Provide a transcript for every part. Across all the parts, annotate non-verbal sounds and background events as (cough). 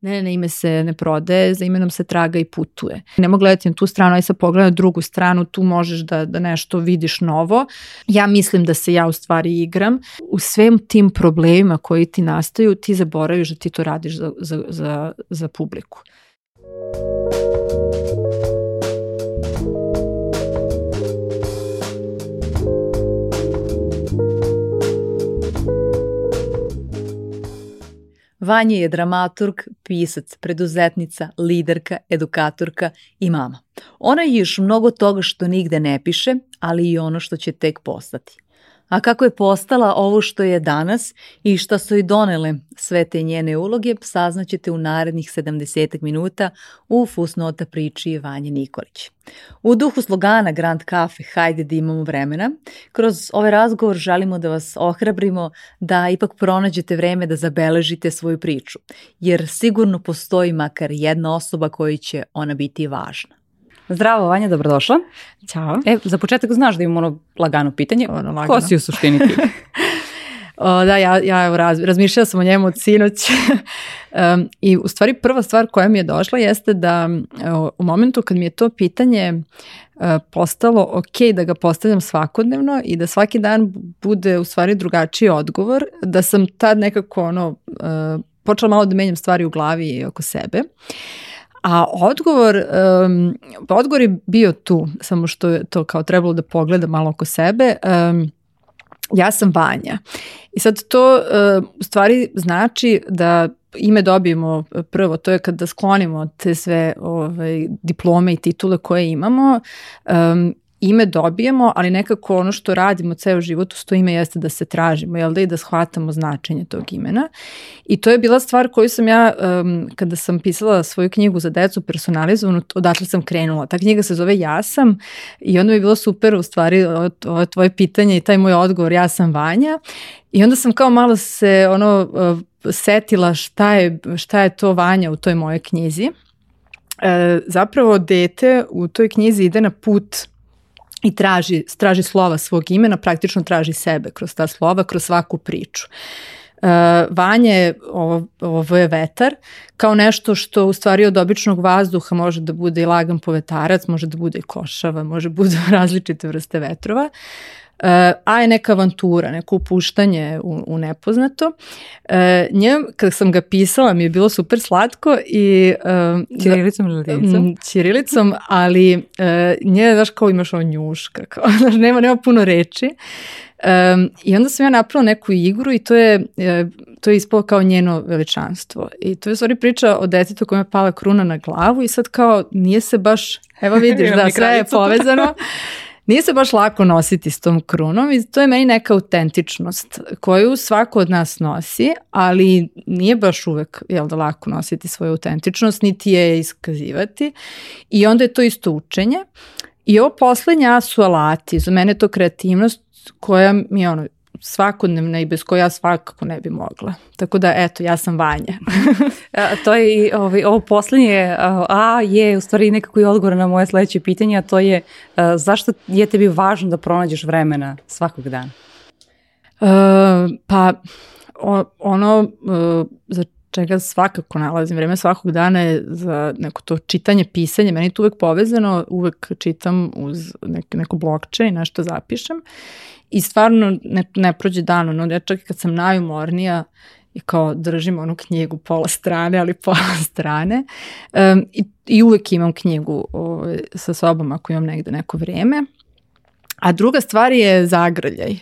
Ne, ne, ime se ne prodaje, za imenom se traga i putuje. Nemo gledati na tu stranu, aj sad pogledaj na drugu stranu, tu možeš da, da nešto vidiš novo. Ja mislim da se ja u stvari igram. U svem tim problemima koji ti nastaju, ti zaboraviš da ti to radiš za, za, za, za publiku. Vanja je dramaturg, pisac, preduzetnica, liderka, edukatorka i mama. Ona je još mnogo toga što nigde ne piše, ali i ono što će tek postati. A kako je postala ovo što je danas i šta su i donele sve te njene uloge, saznaćete u narednih 70 minuta u Fusnota priči Vanje Nikolić. U duhu slogana Grand Cafe Hajde da imamo vremena, kroz ovaj razgovor želimo da vas ohrabrimo da ipak pronađete vreme da zabeležite svoju priču, jer sigurno postoji makar jedna osoba koji će ona biti važna. Zdravo, Vanja, dobrodošla. Ćao. E, za početak znaš da imamo ono lagano pitanje. Ono lagano. Ko si u suštini ti? (laughs) o, da, ja, ja evo, raz, razmišljala sam o njemu od sinoć (laughs) um, i u stvari prva stvar koja mi je došla jeste da o, u momentu kad mi je to pitanje uh, postalo ok da ga postavljam svakodnevno i da svaki dan bude u stvari drugačiji odgovor, da sam tad nekako ono, uh, počela malo da menjam stvari u glavi i oko sebe. Uh, A odgovor, um, odgovor je bio tu, samo što je to kao trebalo da pogleda malo oko sebe. Um, ja sam Vanja. I sad to uh, u stvari znači da ime dobijemo prvo, to je kada sklonimo te sve ovaj, diplome i titule koje imamo um, ime dobijemo, ali nekako ono što radimo ceo život uz to ime jeste da se tražimo, jel da i da shvatamo značenje tog imena. I to je bila stvar koju sam ja, um, kada sam pisala svoju knjigu za decu personalizovanu, odatle sam krenula. Ta knjiga se zove Ja sam i onda mi je bilo super u stvari ovo tvoje pitanje i taj moj odgovor Ja sam Vanja. I onda sam kao malo se ono uh, setila šta je, šta je to Vanja u toj mojoj knjizi. E, zapravo dete u toj knjizi ide na put i traži, traži slova svog imena, praktično traži sebe kroz ta slova, kroz svaku priču. Uh, vanje, ovo, ovo je vetar, kao nešto što u stvari od običnog vazduha može da bude i lagan povetarac, može da bude i košava, može da bude (laughs) različite vrste vetrova. Uh, a je neka avantura, neko upuštanje u, u nepoznato. Uh, nje, kada sam ga pisala, mi je bilo super slatko i... Uh, Čirilicom ili latinicom? Čirilicom, ali uh, nje, znaš, kao imaš ono njuška, kao, (laughs) znaš, nema, nema puno reči. Um, I onda sam ja napravila neku igru i to je, to je ispalo kao njeno veličanstvo. I to je stvari priča o detetu kojima je pala kruna na glavu i sad kao nije se baš, evo vidiš (laughs) da sve je povezano. (laughs) Nije se baš lako nositi s tom krunom i to je meni neka autentičnost koju svako od nas nosi, ali nije baš uvek jel da, lako nositi svoju autentičnost, niti je iskazivati i onda je to isto učenje. I ovo poslednja su alati, za mene je to kreativnost koja mi je ono, svakodnevna i bez koja ja svakako ne bi mogla. Tako da, eto, ja sam Vanja. (laughs) a, to je i ovaj, ovo poslednje, a je u stvari nekako i odgovor na moje sledeće pitanje, a to je a, zašto je tebi važno da pronađeš vremena svakog dana? Uh, pa, o, ono uh, za čega svakako nalazim vreme svakog dana je za neko to čitanje, pisanje, meni je to uvek povezano, uvek čitam uz nek, neko blokče i nešto zapišem i stvarno ne, ne prođe dan, ono, ja čak i kad sam najumornija i kao držim onu knjigu pola strane, ali (laughs) pola strane um, i, i uvek imam knjigu o, ovaj, sa sobom ako imam negde neko vreme. A druga stvar je zagrljaj.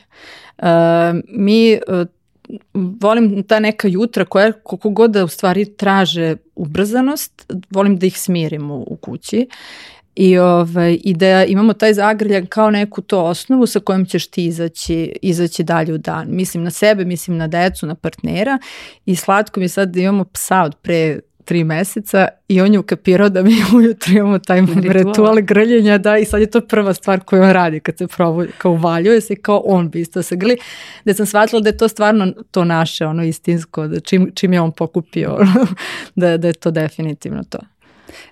Uh, mi uh, volim ta neka jutra koja koliko god da u stvari traže ubrzanost, volim da ih smirim u, u kući i, ovaj, i da imamo taj zagrljak kao neku to osnovu sa kojom ćeš ti izaći, izaći dalje u dan. Mislim na sebe, mislim na decu, na partnera i slatko mi sad da imamo psa od pre tri meseca i on je ukapirao da mi (laughs) ujutro imamo taj ritual, ritual grljenja, da, i sad je to prva stvar koju on radi kad se probu, kao uvaljuje se kao on bi isto se grli, da sam shvatila da je to stvarno to naše, ono istinsko, da čim, čim je on pokupio, (laughs) da, da je to definitivno to.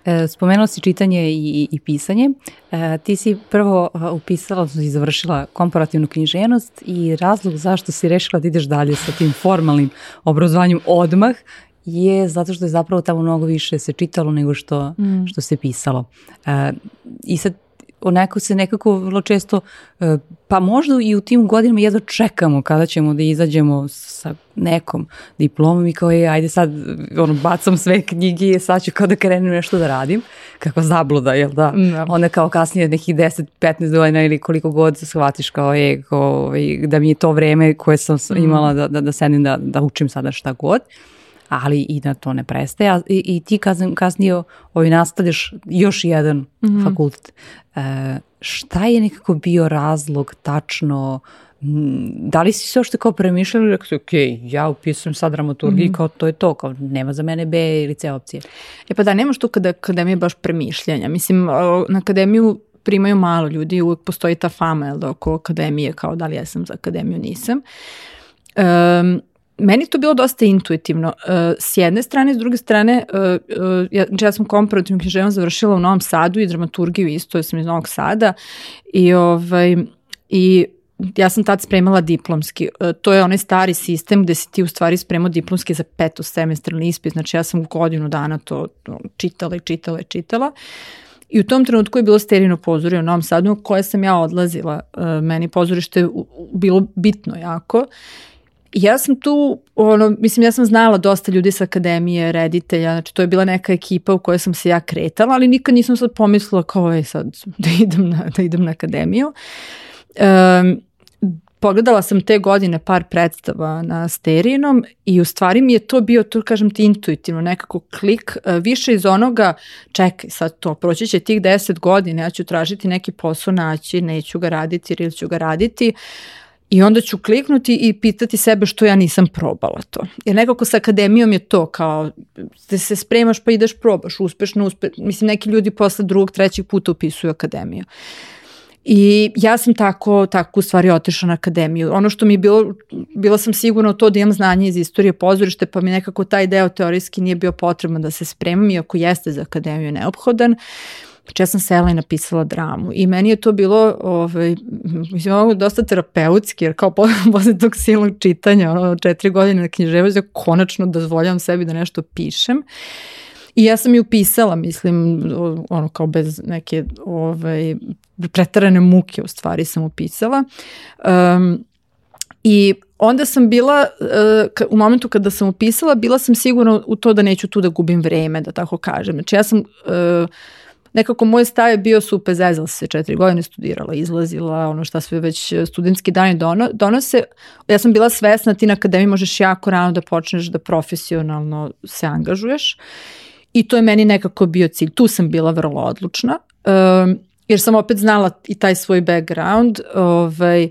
E, spomenula si čitanje i, i pisanje. E, ti si prvo upisala, odnosno i završila komparativnu književnost i razlog zašto si rešila da ideš dalje sa tim formalnim obrazovanjem odmah je zato što je zapravo tamo mnogo više se čitalo nego što, mm. što se pisalo. Uh, I sad onako se nekako vrlo često, e, pa možda i u tim godinama jedva čekamo kada ćemo da izađemo sa nekom diplomom i kao je, ajde sad ono, bacam sve knjige i sad ću kao da krenem nešto da radim. Kako zabluda, jel da? da. Onda kao kasnije nekih 10-15 godina ili koliko god shvatiš kao je, kao, ovaj, da mi je to vreme koje sam mm. imala da, da, da sedim da, da učim sada šta god. Uh, ali i da to ne prestaje. A, i, i ti kasnije ovaj, nastavljaš još jedan mm -hmm. fakultet. E, šta je nekako bio razlog tačno da li si se ošte kao premišljali i rekao ok, ja upisujem sad dramaturgiju mm -hmm. kao to je to, kao nema za mene B ili C opcije. E pa da, nemaš tu kada akademija baš premišljanja. Mislim, na akademiju primaju malo ljudi, uvek postoji ta fama jel, da, oko akademije, kao da li ja sam za akademiju, nisam. Um, meni to bilo dosta intuitivno. Uh, s jedne strane, s druge strane, uh, uh, ja, znači ja sam komparativnu književnost završila u Novom Sadu i dramaturgiju isto, ja sam iz Novog Sada i, ovaj, i ja sam tad spremala diplomski. To je onaj stari sistem gde si ti u stvari spremao diplomski za peto semestralni ispit, znači ja sam godinu dana to čitala i čitala i čitala. I u tom trenutku je bilo sterino pozorje u Novom Sadu koje sam ja odlazila. Meni pozorište bilo bitno jako ja sam tu, ono, mislim, ja sam znala dosta ljudi sa akademije, reditelja, znači to je bila neka ekipa u kojoj sam se ja kretala, ali nikad nisam sad pomislila kao je sad da idem na, da idem na akademiju. Um, pogledala sam te godine par predstava na Sterinom i u stvari mi je to bio, to kažem ti intuitivno, nekako klik, e, više iz onoga, čekaj sad to, proći će tih deset godina, ja ću tražiti neki posao naći, neću ga raditi ili ću ga raditi, I onda ću kliknuti i pitati sebe što ja nisam probala to. Jer nekako sa akademijom je to kao da se spremaš pa ideš probaš, uspeš, ne uspe. Mislim, neki ljudi posle drugog, trećeg puta upisuju akademiju. I ja sam tako, tako u stvari otišla na akademiju. Ono što mi je bilo, bila sam sigurna to da imam znanje iz istorije pozorište, pa mi nekako taj deo teorijski nije bio potreban da se spremam, iako jeste za akademiju neophodan. Uh, Znači ja sam sela i napisala dramu i meni je to bilo ovaj, mislim, ovo dosta terapeutski jer kao (laughs) posle tog silnog čitanja, ono, četiri godine na književosti, konačno dozvoljam sebi da nešto pišem. I ja sam ju upisala, mislim, ono kao bez neke ovaj, pretarane muke u stvari sam upisala. Um, I onda sam bila, uh, u momentu kada sam upisala, bila sam sigurna u to da neću tu da gubim vreme, da tako kažem. Znači ja sam uh, nekako moj stav je bio super, zezala se četiri godine, studirala, izlazila, ono šta sve već studentski dani dono, donose. Ja sam bila svesna ti na akademiji možeš jako rano da počneš da profesionalno se angažuješ i to je meni nekako bio cilj. Tu sam bila vrlo odlučna, um, jer sam opet znala i taj svoj background, ovaj,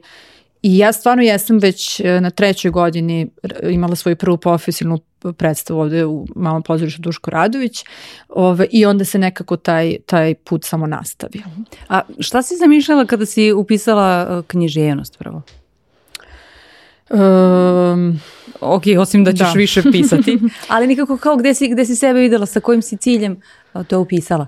I ja stvarno jesam već e, na trećoj godini imala svoju prvu profesionalnu predstavu ovde u malom pozorištu Duško Radović ove, i onda se nekako taj, taj put samo nastavio. A šta si zamišljala kada si upisala e, književnost prvo? Um, ok, osim da ćeš da. više pisati. (laughs) Ali nikako kao gde si, gde si sebe videla, sa kojim si ciljem to upisala?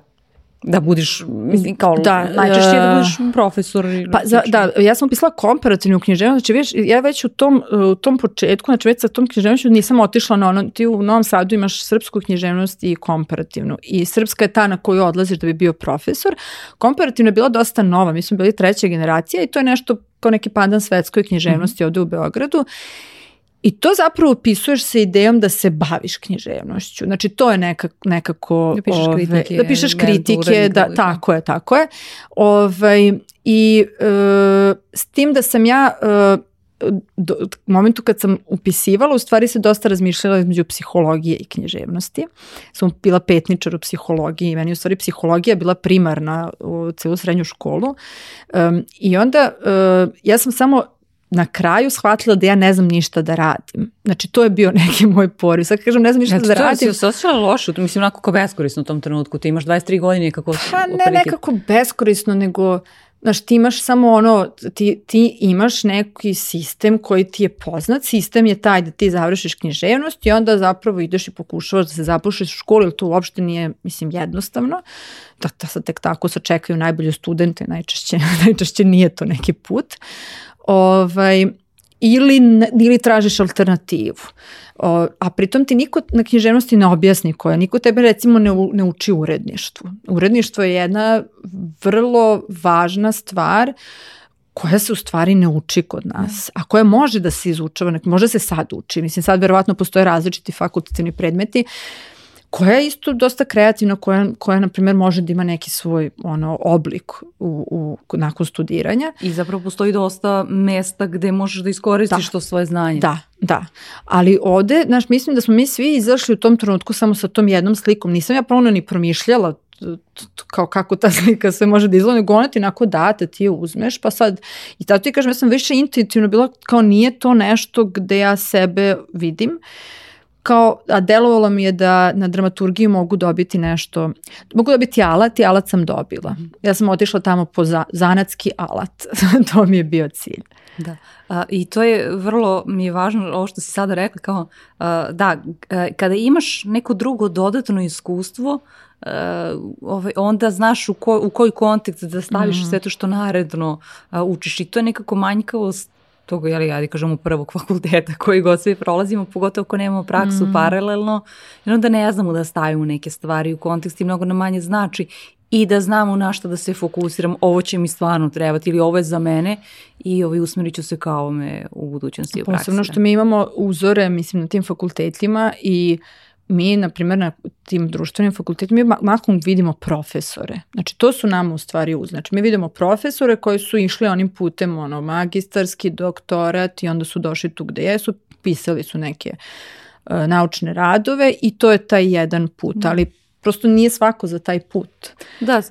Da budiš, mislim, kao da, najčešće da budeš profesor. Ili pa, za, da, ja sam upisala komparativnu književnost, znači već, ja već u tom, u tom početku, znači već sa tom književnošću nisam otišla na ono, ti u Novom Sadu imaš srpsku književnost i komparativnu i srpska je ta na koju odlaziš da bi bio profesor. Komparativna je bila dosta nova, mi smo bili treća generacija i to je nešto kao neki pandan svetskoj književnosti mm -hmm. ovde u Beogradu. I to zapravo opisuješ sa idejom da se baviš književnošću. Znači to je nekak, nekako... Da pišeš ove, kritike. Da pišeš kritike, da, tako je, tako je. Ove, I e, s tim da sam ja... E, do, u momentu kad sam upisivala, u stvari se dosta razmišljala između psihologije i književnosti. Sam bila petničar u psihologiji i meni u stvari psihologija bila primarna u celu srednju školu. Um, I onda uh, ja sam samo na kraju shvatila da ja ne znam ništa da radim. Znači, to je bio (laughs) neki moj poriv. Sad kažem, ne znam ništa znači, da radim. Znači, to se osjećala lošo, mislim, onako kao beskorisno u tom trenutku. Ti imaš 23 godine kako... Pa ne nekako beskorisno, nego... Znaš, ti imaš samo ono, ti, ti imaš neki sistem koji ti je poznat, sistem je taj da ti završiš književnost i onda zapravo ideš i pokušavaš da se zapušiš u školu, ili to uopšte nije, mislim, jednostavno, da, da sad tek tako sačekaju najbolje studente, najčešće, (laughs) najčešće nije to neki put. Ovaj, ili, ili tražiš alternativu. O, a pritom ti niko na književnosti ne objasni koja, niko tebe recimo ne, ne uči uredništvu. Uredništvo je jedna vrlo važna stvar koja se u stvari ne uči kod nas, a koja može da se izučava, može se sad uči. Mislim, sad verovatno postoje različiti fakultativni predmeti, koja je isto dosta kreativna, koja, koja na primjer može da ima neki svoj ono, oblik u, u, nakon studiranja. I zapravo postoji dosta mesta gde možeš da iskoristiš da. to svoje znanje. Da, da. Ali ovde, znaš, mislim da smo mi svi izašli u tom trenutku samo sa tom jednom slikom. Nisam ja pravno ni promišljala kao kako ta (laughs) slika sve može da izgleda, nego ona ti onako date, ti je uzmeš, pa sad, i tako ti kažem, ja sam više intuitivno bila kao nije to nešto gde ja sebe vidim, uh, kao, a delovalo mi je da na dramaturgiji mogu dobiti nešto, mogu dobiti alat i alat sam dobila. Ja sam otišla tamo po za, zanatski alat, (laughs) to mi je bio cilj. Da, a, i to je vrlo mi je važno ovo što si sada rekla, kao a, da, a, kada imaš neko drugo dodatno iskustvo, Uh, ovaj, onda znaš u, ko, u koji kontekst da staviš mm. sve to što naredno uh, učiš i to je nekako manjkavost tog, jeli, ja kažemo prvog (laughs) fakulteta koji god svi prolazimo, pogotovo ako nemamo praksu mm. paralelno, jer onda ne znamo da stavimo neke stvari u kontekst i mnogo nam manje znači i da znamo na šta da se fokusiram, ovo će mi stvarno trebati ili ovo je za mene i ovaj, usmerit ću se kao ovome u budućnosti u praksi. Posebno što mi imamo uzore, mislim, na tim fakultetima i uh, mi, na primjer, na tim društvenim fakultetima, mi mahom vidimo profesore. Znači, to su nama u stvari uz. Znači, mi vidimo profesore koji su išli onim putem, ono, magistarski, doktorat i onda su došli tu gde jesu, pisali su neke uh, naučne radove i to je taj jedan put, da. ali prosto nije svako za taj put. Da,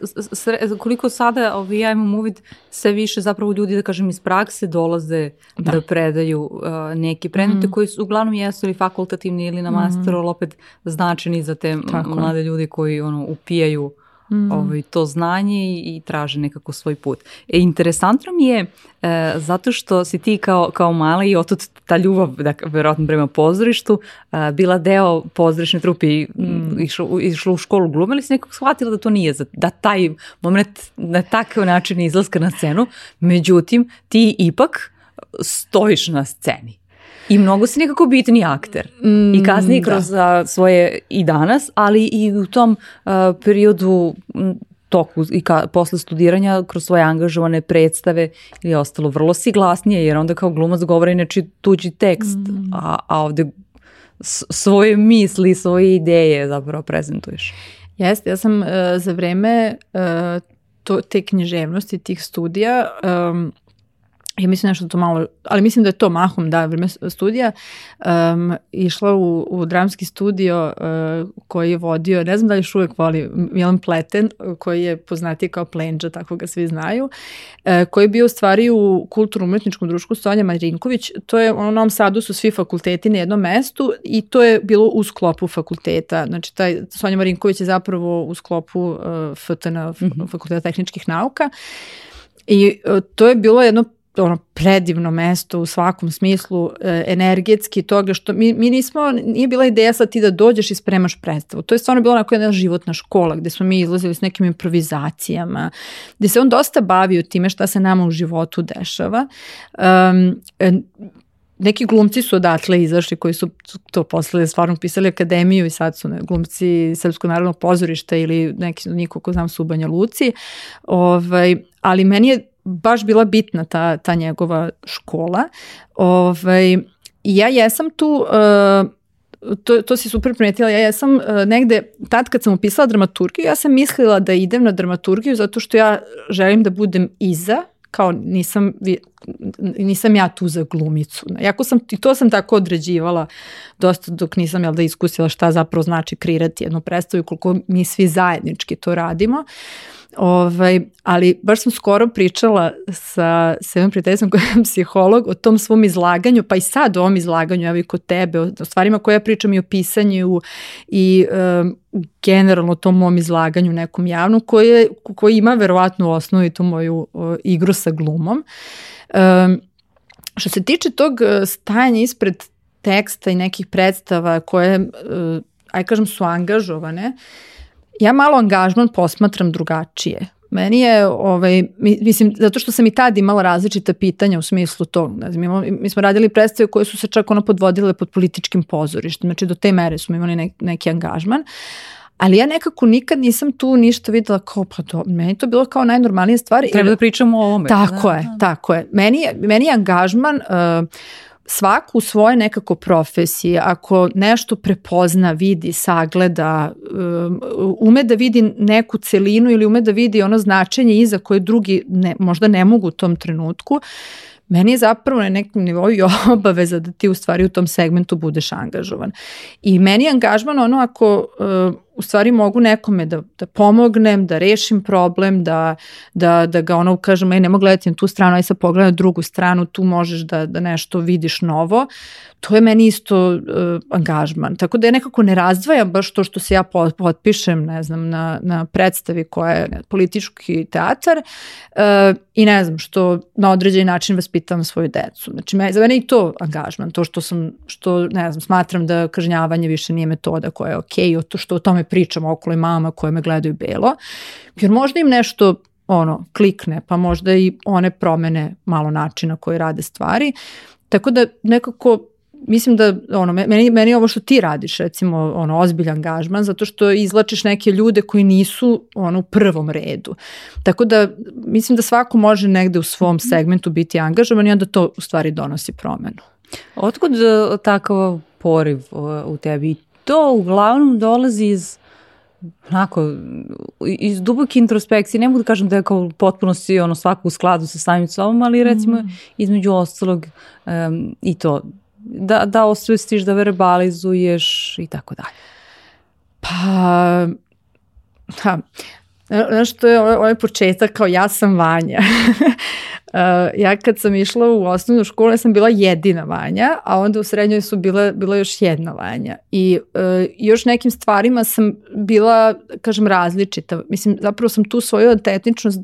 koliko sada ovaj, ja imam uvid, sve više zapravo ljudi, da kažem, iz prakse dolaze da, da predaju uh, neke predmete mm. koji su uglavnom jesu ili fakultativni ili na masteru, mm. opet značeni za te Tako mlade ljudi koji ono, upijaju mm. ovaj, to znanje i, i traže nekako svoj put. E, interesantno mi je e, zato što si ti kao, kao mala i otud ta ljubav, da, verovatno prema pozorištu, e, bila deo pozorišne trupe i mm. išla, išla u školu glume, ali si nekako shvatila da to nije, za, da taj moment na takav način izlaska na scenu, međutim ti ipak stojiš na sceni. I mnogo si nekako bitni akter. Mm, I kasnije da. kroz da. svoje i danas, ali i u tom uh, periodu toku i ka, posle studiranja kroz svoje angažovane predstave ili ostalo vrlo si glasnije jer onda kao glumac govori neči tuđi tekst, mm. a, a ovde svoje misli, svoje ideje zapravo prezentuješ. Jeste, ja sam uh, za vreme uh, to, te književnosti, tih studija um, ja mislim nešto to malo, ali mislim da je to mahom, da, vreme studija, um, išla u, u dramski studio uh, koji je vodio, ne znam da li još uvek voli, Milan Pleten, koji je poznatiji kao Plenđa, tako ga svi znaju, uh, koji je bio u stvari u kulturno-umetničkom društvu Sonja Marinković, to je u Novom Sadu su svi fakulteti na jednom mestu i to je bilo u sklopu fakulteta, znači taj Sonja Marinković je zapravo u sklopu uh, FTN, mm -hmm. Fakulteta tehničkih nauka, I to je bilo jedno ono predivno mesto u svakom smislu e, energetski toga što mi, mi nismo, nije bila ideja sad ti da dođeš i spremaš predstavu. To je stvarno bila onako jedna životna škola gde smo mi izlazili s nekim improvizacijama, gde se on dosta bavio time šta se nama u životu dešava. Um, neki glumci su odatle izašli koji su to posle stvarno pisali akademiju i sad su ne, glumci Srpskog narodnog pozorišta ili neki niko ko znam su u Banja Luci. Ovaj, ali meni je baš bila bitna ta, ta njegova škola. Ovaj, ja jesam tu, uh, to, to si super primetila, ja jesam uh, negde, tad kad sam upisala dramaturgiju, ja sam mislila da idem na dramaturgiju zato što ja želim da budem iza, kao nisam, nisam ja tu za glumicu. Jako sam, i to sam tako određivala dosta dok nisam jel da iskusila šta zapravo znači kreirati jednu predstavu i koliko mi svi zajednički to radimo. Uh, Ovaj, ali baš sam skoro pričala sa, sa jednom prijateljicom koja je (laughs) psiholog o tom svom izlaganju, pa i sad o ovom izlaganju, evo i kod tebe, o, stvarima koje ja pričam i o pisanju i um, generalno tom mom izlaganju nekom javnom, koje, koji ima verovatno u osnovi tu moju o, igru sa glumom. Um, što se tiče tog e, stajanja ispred teksta i nekih predstava koje, uh, aj kažem, su angažovane, uh, Ja malo angažman posmatram drugačije. meni je, ovaj, mislim, zato što sam i tad imala različita pitanja u smislu to, ne znam, mi, mi smo radili predstave koje su se čak ono podvodile pod političkim pozorištem, znači do te mere smo imali nek, neki angažman, ali ja nekako nikad nisam tu ništa videla kao, pa to, meni to bilo kao najnormalnija stvar. Treba da pričamo o ovome. Tako da, je, da. tako je. Meni je, meni je angažman uh, svaku u svoje nekako profesije, ako nešto prepozna, vidi, sagleda, um, ume da vidi neku celinu ili ume da vidi ono značenje iza koje drugi ne, možda ne mogu u tom trenutku, meni je zapravo na nekom nivou i (laughs) obaveza da ti u stvari u tom segmentu budeš angažovan. I meni je angažman ono ako uh, u stvari mogu nekome da, da pomognem, da rešim problem, da, da, da ga ono kažem, ej, nemo gledati na tu stranu, aj sad pogledaj na drugu stranu, tu možeš da, da nešto vidiš novo. To je meni isto uh, angažman. Tako da ja nekako ne razdvajam baš to što se ja potpišem, ne znam, na, na predstavi koja je ne, politički teatar uh, i ne znam, što na određeni način vaspitam svoju decu. Znači, me, za mene i to angažman, to što sam, što, ne znam, smatram da kažnjavanje više nije metoda koja je okej, okay, to što o tome pričam okolo i mama koje me gledaju belo, jer možda im nešto ono, klikne, pa možda i one promene malo načina koji rade stvari. Tako da nekako mislim da ono meni meni ovo što ti radiš recimo ono ozbiljan angažman zato što izlačiš neke ljude koji nisu ono u prvom redu. Tako da mislim da svako može negde u svom mhm. segmentu biti angažovan i onda to u stvari donosi promenu. Otkud e, takav poriv u tebi? To uglavnom dolazi iz onako, iz duboke introspekcije, ne mogu da kažem da je kao potpuno si ono svako u skladu sa samim sobom, ali recimo mm. između ostalog um, i to, da, da osvestiš, da verbalizuješ i tako dalje. Pa, ha, znaš, to je ovaj, ovaj početak kao ja sam Vanja. Uh, (laughs) ja kad sam išla u osnovnu školu, ja sam bila jedina Vanja, a onda u srednjoj su bila, bila još jedna Vanja. I uh, još nekim stvarima sam bila, kažem, različita. Mislim, zapravo sam tu svoju autentičnost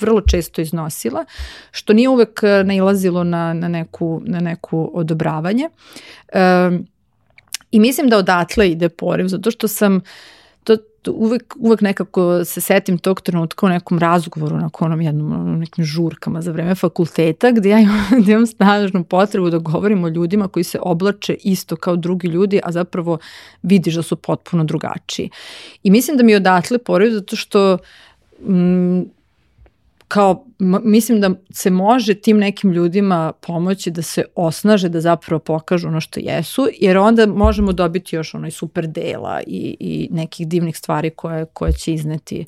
vrlo često iznosila, što nije uvek nailazilo na, na, neku, na neku odobravanje. Uh, I mislim da odatle ide poriv, zato što sam uh, uvek, uvek nekako se setim tog trenutka u nekom razgovoru na onom jednom, nekim žurkama za vreme fakulteta gde ja imam, (laughs) gde imam snažnu potrebu da govorim o ljudima koji se oblače isto kao drugi ljudi, a zapravo vidiš da su potpuno drugačiji. I mislim da mi odatle poraju zato što mm, kao mislim da se može tim nekim ljudima pomoći da se osnaže da zapravo pokažu ono što jesu jer onda možemo dobiti još onaj super dela i, i nekih divnih stvari koje, koje će izneti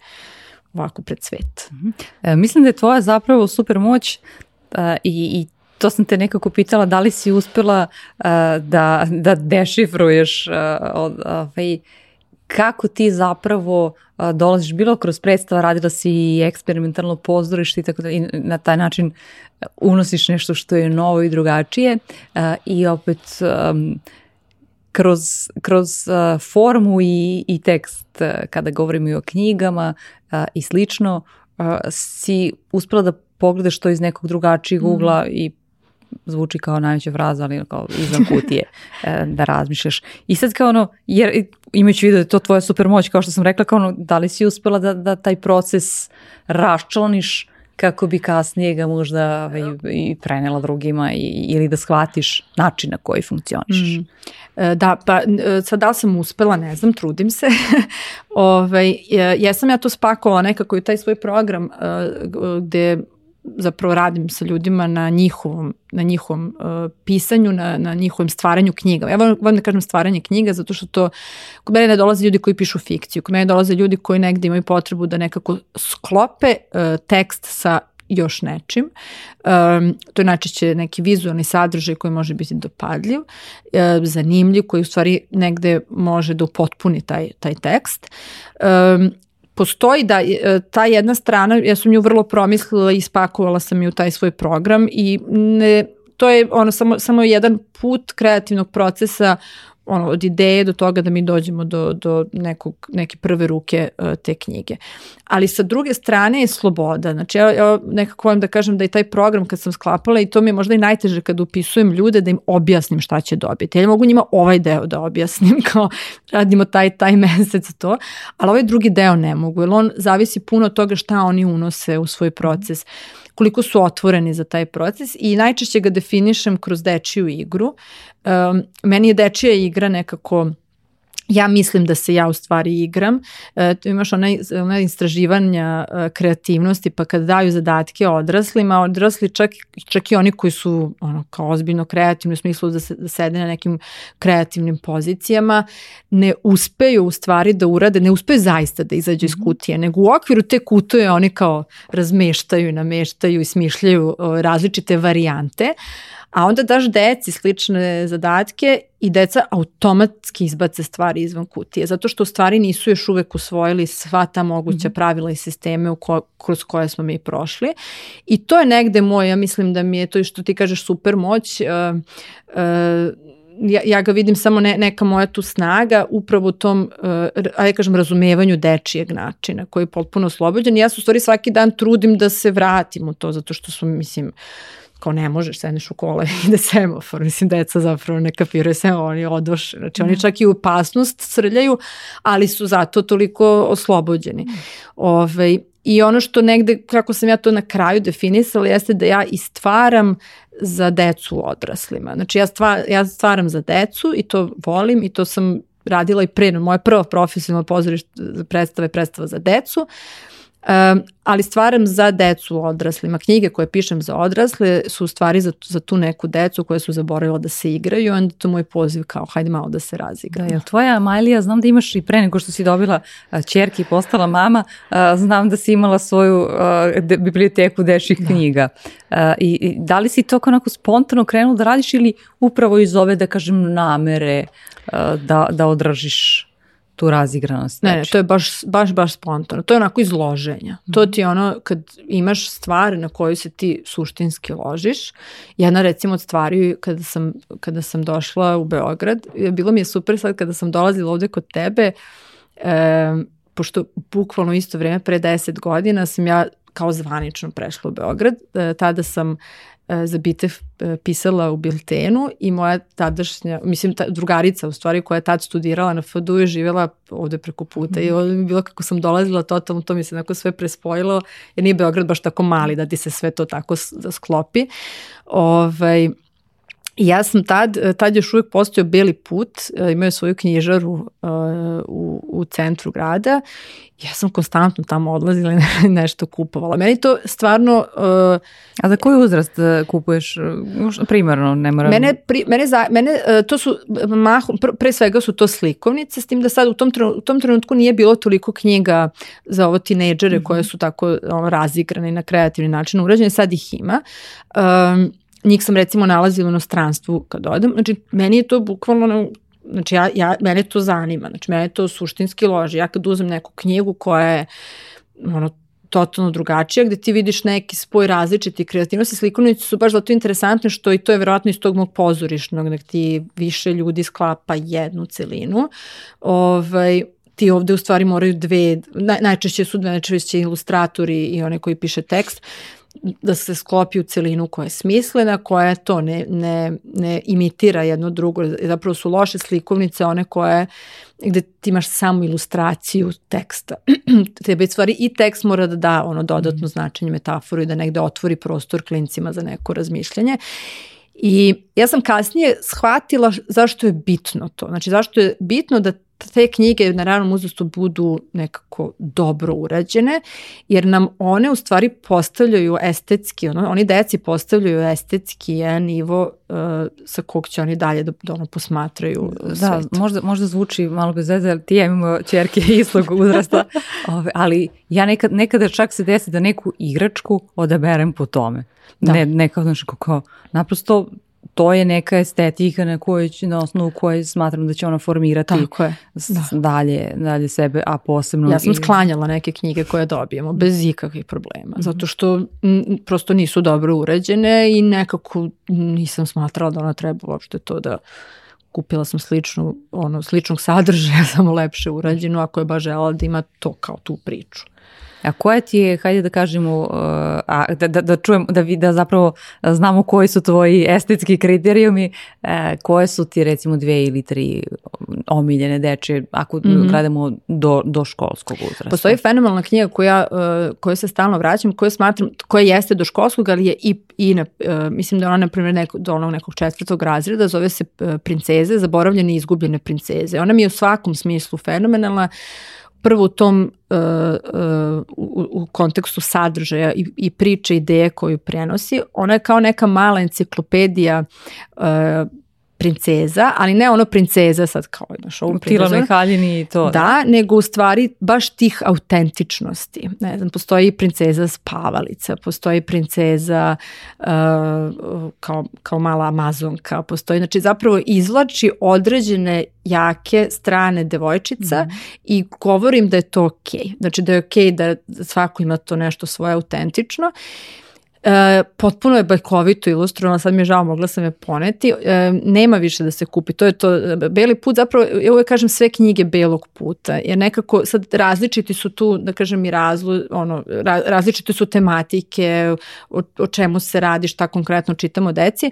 ovako pred svet. Mm -hmm. e, mislim da je tvoja zapravo super moć a, i, i to sam te nekako pitala da li si uspela uh, da, da dešifruješ uh, od, uh, kako ti zapravo a, dolaziš bilo kroz predstava, radila si i eksperimentalno pozorište i tako da i na taj način unosiš nešto što je novo i drugačije a, i opet kroz, kroz formu i, i tekst uh, kada govorimo i o knjigama i slično si uspela da pogledaš to iz nekog drugačijeg ugla mm. i zvuči kao najveća fraza, ali kao izvan kutije e, da razmišljaš. I sad kao ono, jer imajući vidio da je to tvoja super moć, kao što sam rekla, kao ono, da li si uspela da, da taj proces raščlaniš kako bi kasnije ga možda ovaj, i prenela drugima i, ili da shvatiš način na koji funkcionišeš. Mm. E, da, pa e, sad da li sam uspela, ne znam, trudim se. Ove, (laughs) ovaj, jesam ja to spakovala nekako i taj svoj program gde zapravo radim sa ljudima na njihovom, na njihovom uh, pisanju, na, na njihovom stvaranju knjiga. Ja volim da kažem stvaranje knjiga zato što to, kod mene ne dolaze ljudi koji pišu fikciju, kod mene dolaze ljudi koji negde imaju potrebu da nekako sklope uh, tekst sa još nečim. Um, to je najčešće neki vizualni sadržaj koji može biti dopadljiv, uh, zanimljiv, koji u stvari negde može da upotpuni taj, taj tekst. Um, postoji da e, ta jedna strana, ja sam nju vrlo promislila i spakovala sam ju taj svoj program i ne, to je ono samo, samo jedan put kreativnog procesa ono, od ideje do toga da mi dođemo do, do nekog, neke prve ruke uh, te knjige. Ali sa druge strane je sloboda. Znači ja, ja nekako volim da kažem da je taj program kad sam sklapala i to mi je možda i najteže kad upisujem ljude da im objasnim šta će dobiti. Ja mogu njima ovaj deo da objasnim (laughs) kao radimo taj, taj mesec to, ali ovaj drugi deo ne mogu jer on zavisi puno od toga šta oni unose u svoj proces. Koliko su otvoreni za taj proces i najčešće ga definišem kroz dečiju igru. Um, meni je dečija igra nekako ja mislim da se ja u stvari igram. E, tu imaš ona, ona istraživanja e, kreativnosti, pa kad daju zadatke odraslima, odrasli čak, čak i oni koji su ono, kao ozbiljno kreativni u smislu da, se, da sede na nekim kreativnim pozicijama, ne uspeju u stvari da urade, ne uspeju zaista da izađu iz mhm. kutije, nego u okviru te kutuje oni kao razmeštaju nameštaju i smišljaju različite varijante, a onda daš deci slične zadatke i deca automatski izbace stvari izvan kutije, zato što u stvari nisu još uvek usvojili sva ta moguća mhm. pravila i sisteme u ko, kroz koje smo mi prošli. I to je negde moj, ja mislim da mi je to što ti kažeš super moć, uh, uh, ja, ja ga vidim samo ne, neka moja tu snaga upravo u tom, uh, ajde kažem, razumevanju dečijeg načina koji je potpuno oslobođen. Ja se u stvari svaki dan trudim da se vratim u to, zato što su, mislim, uh, kao ne možeš, sedneš u kola i ide semafor, mislim deca zapravo ne kapiraju sve, oni odoše, znači oni mhm. čak i u opasnost srljaju, ali su zato toliko oslobođeni. Mhm. Ove, ovaj, I ono što negde, kako sam ja to na kraju definisala, jeste da ja i stvaram za decu odraslima. Znači ja, stva, ja stvaram za decu i to volim i to sam radila i pre, moja prva profesionalna pozorište predstava je predstava za decu. Uh, Um, ali stvaram za decu odraslima. Knjige koje pišem za odrasle su u stvari za, za tu neku decu koje su zaboravila da se igraju i onda to moj poziv kao hajde malo da se razigra. Da, jel tvoja Majlija, znam da imaš i pre nego što si dobila čerke i postala mama, znam da si imala svoju de, biblioteku dečjih da. knjiga. I, I da li si to onako spontano krenula da radiš ili upravo iz ove, da kažem, namere da, da odražiš tu razigranost. Ne, ne, to je baš, baš, baš spontano. To je onako izloženja. Mm. To ti je ono kad imaš stvar na koju se ti suštinski ložiš. Jedna recimo od stvari kada sam, kada sam došla u Beograd, bilo mi je super sad kada sam dolazila ovde kod tebe, e, pošto bukvalno isto vreme pre 10 godina sam ja kao zvanično prešla u Beograd. E, tada sam E, za Bitev e, pisala u biltenu i moja tadašnja, mislim ta, drugarica u stvari koja je tad studirala na FDU je živjela ovde preko puta mm. i ovde mi bilo kako sam dolazila totalno, to mi se neko sve prespojilo jer nije Beograd baš tako mali da ti se sve to tako da sklopi. Ovaj, ja sam tad, tad još uvijek postojao Beli put, e, imaju svoju knjižaru uh, u, u centru grada. Ja sam konstantno tamo odlazila i (laughs) nešto kupovala. Meni to stvarno... Uh, A za koji uzrast kupuješ? Primarno, ne moram... Mene, pri, mene, za, mene uh, to su, mahom, pr, pre svega su to slikovnice, s tim da sad u tom, u tom trenutku nije bilo toliko knjiga za ovo tinejdžere mm -hmm. koje su tako ono, razigrane i na kreativni način urađene, sad ih ima. Um, njih sam recimo nalazila u inostranstvu kad odem, znači meni je to bukvalno znači ja, ja, mene to zanima, znači mene to suštinski loži, ja kad uzem neku knjigu koja je ono, totalno drugačija, gde ti vidiš neki spoj različiti kreativnosti, slikovnici su baš zato interesantne što i to je verovatno iz tog mog pozorišnog, gde ti više ljudi sklapa jednu celinu. Ovaj, ti ovde u stvari moraju dve, naj, najčešće su najčešće ilustratori i one koji piše tekst, da se sklopi u celinu koja je smislena, koja to ne, ne, ne imitira jedno drugo. Zapravo su loše slikovnice one koje gde ti imaš samo ilustraciju teksta. (clears throat) Treba stvari i tekst mora da da ono dodatno mm. značenje, metaforu i da negde otvori prostor klincima za neko razmišljanje. I ja sam kasnije shvatila zašto je bitno to. Znači zašto je bitno da te knjige na ranom uzrastu budu nekako dobro urađene, jer nam one u stvari postavljaju estetski, ono, oni deci postavljaju estetski jedan nivo uh, sa kog će oni dalje da, da ono posmatraju da, svet. možda, možda zvuči malo bez veze, ali ti ja imamo čerke (laughs) istog uzrasta, ove, ali ja nekad, nekada čak se desi da neku igračku odaberem po tome. Da. Ne, neka, znači, kako, naprosto to je neka estetika na kojoj će, na osnovu koje smatram da će ona formirati Tako je. Da. dalje, dalje sebe, a posebno... Ja sam sklanjala neke knjige koje dobijemo bez ikakvih problema, mm -hmm. zato što m, prosto nisu dobro uređene i nekako nisam smatrala da ona treba uopšte to da kupila sam sličnu, ono, sličnog sadržaja, (laughs) samo lepše urađenu, ako je baš žela da ima to kao tu priču. A koja ti je, hajde da kažemo, uh, a, da, da, da čujem, da, vi, da zapravo znamo koji su tvoji estetski kriterijumi, e, koje su ti recimo dve ili tri omiljene deče, ako mm -hmm. gledamo do, do školskog uzrasta? Postoji fenomenalna knjiga koja, uh, koju se stalno vraćam, koja smatram, koja jeste do školskog, ali je i, i na, uh, mislim da je ona, na primjer, neko, do onog nekog četvrtog razreda, zove se Princeze, zaboravljene i izgubljene princeze. Ona mi je u svakom smislu fenomenalna, prvo u tom uh, uh, u, u kontekstu sadržaja i, i priče, ideje koju prenosi. Ona je kao neka mala enciklopedija uh, princeza, ali ne ono princeza sad kao imaš ovu princezu. Haljini i to. Da, da, nego u stvari baš tih autentičnosti. Ne znam, postoji princeza spavalica, postoji princeza uh, kao, kao mala amazonka, postoji, znači zapravo izvlači određene jake strane devojčica mm. i govorim da je to okej. Okay. Znači da je okej okay da svako ima to nešto svoje autentično E, potpuno je bajkovito ilustrovano, sad mi je žao, mogla sam je poneti. E, nema više da se kupi. To je to, Beli put zapravo, ja uvek kažem sve knjige Belog puta, jer nekako sad različiti su tu, da kažem i razlo, ono, ra, različite su tematike, o, o čemu se radi, šta konkretno čitamo deci.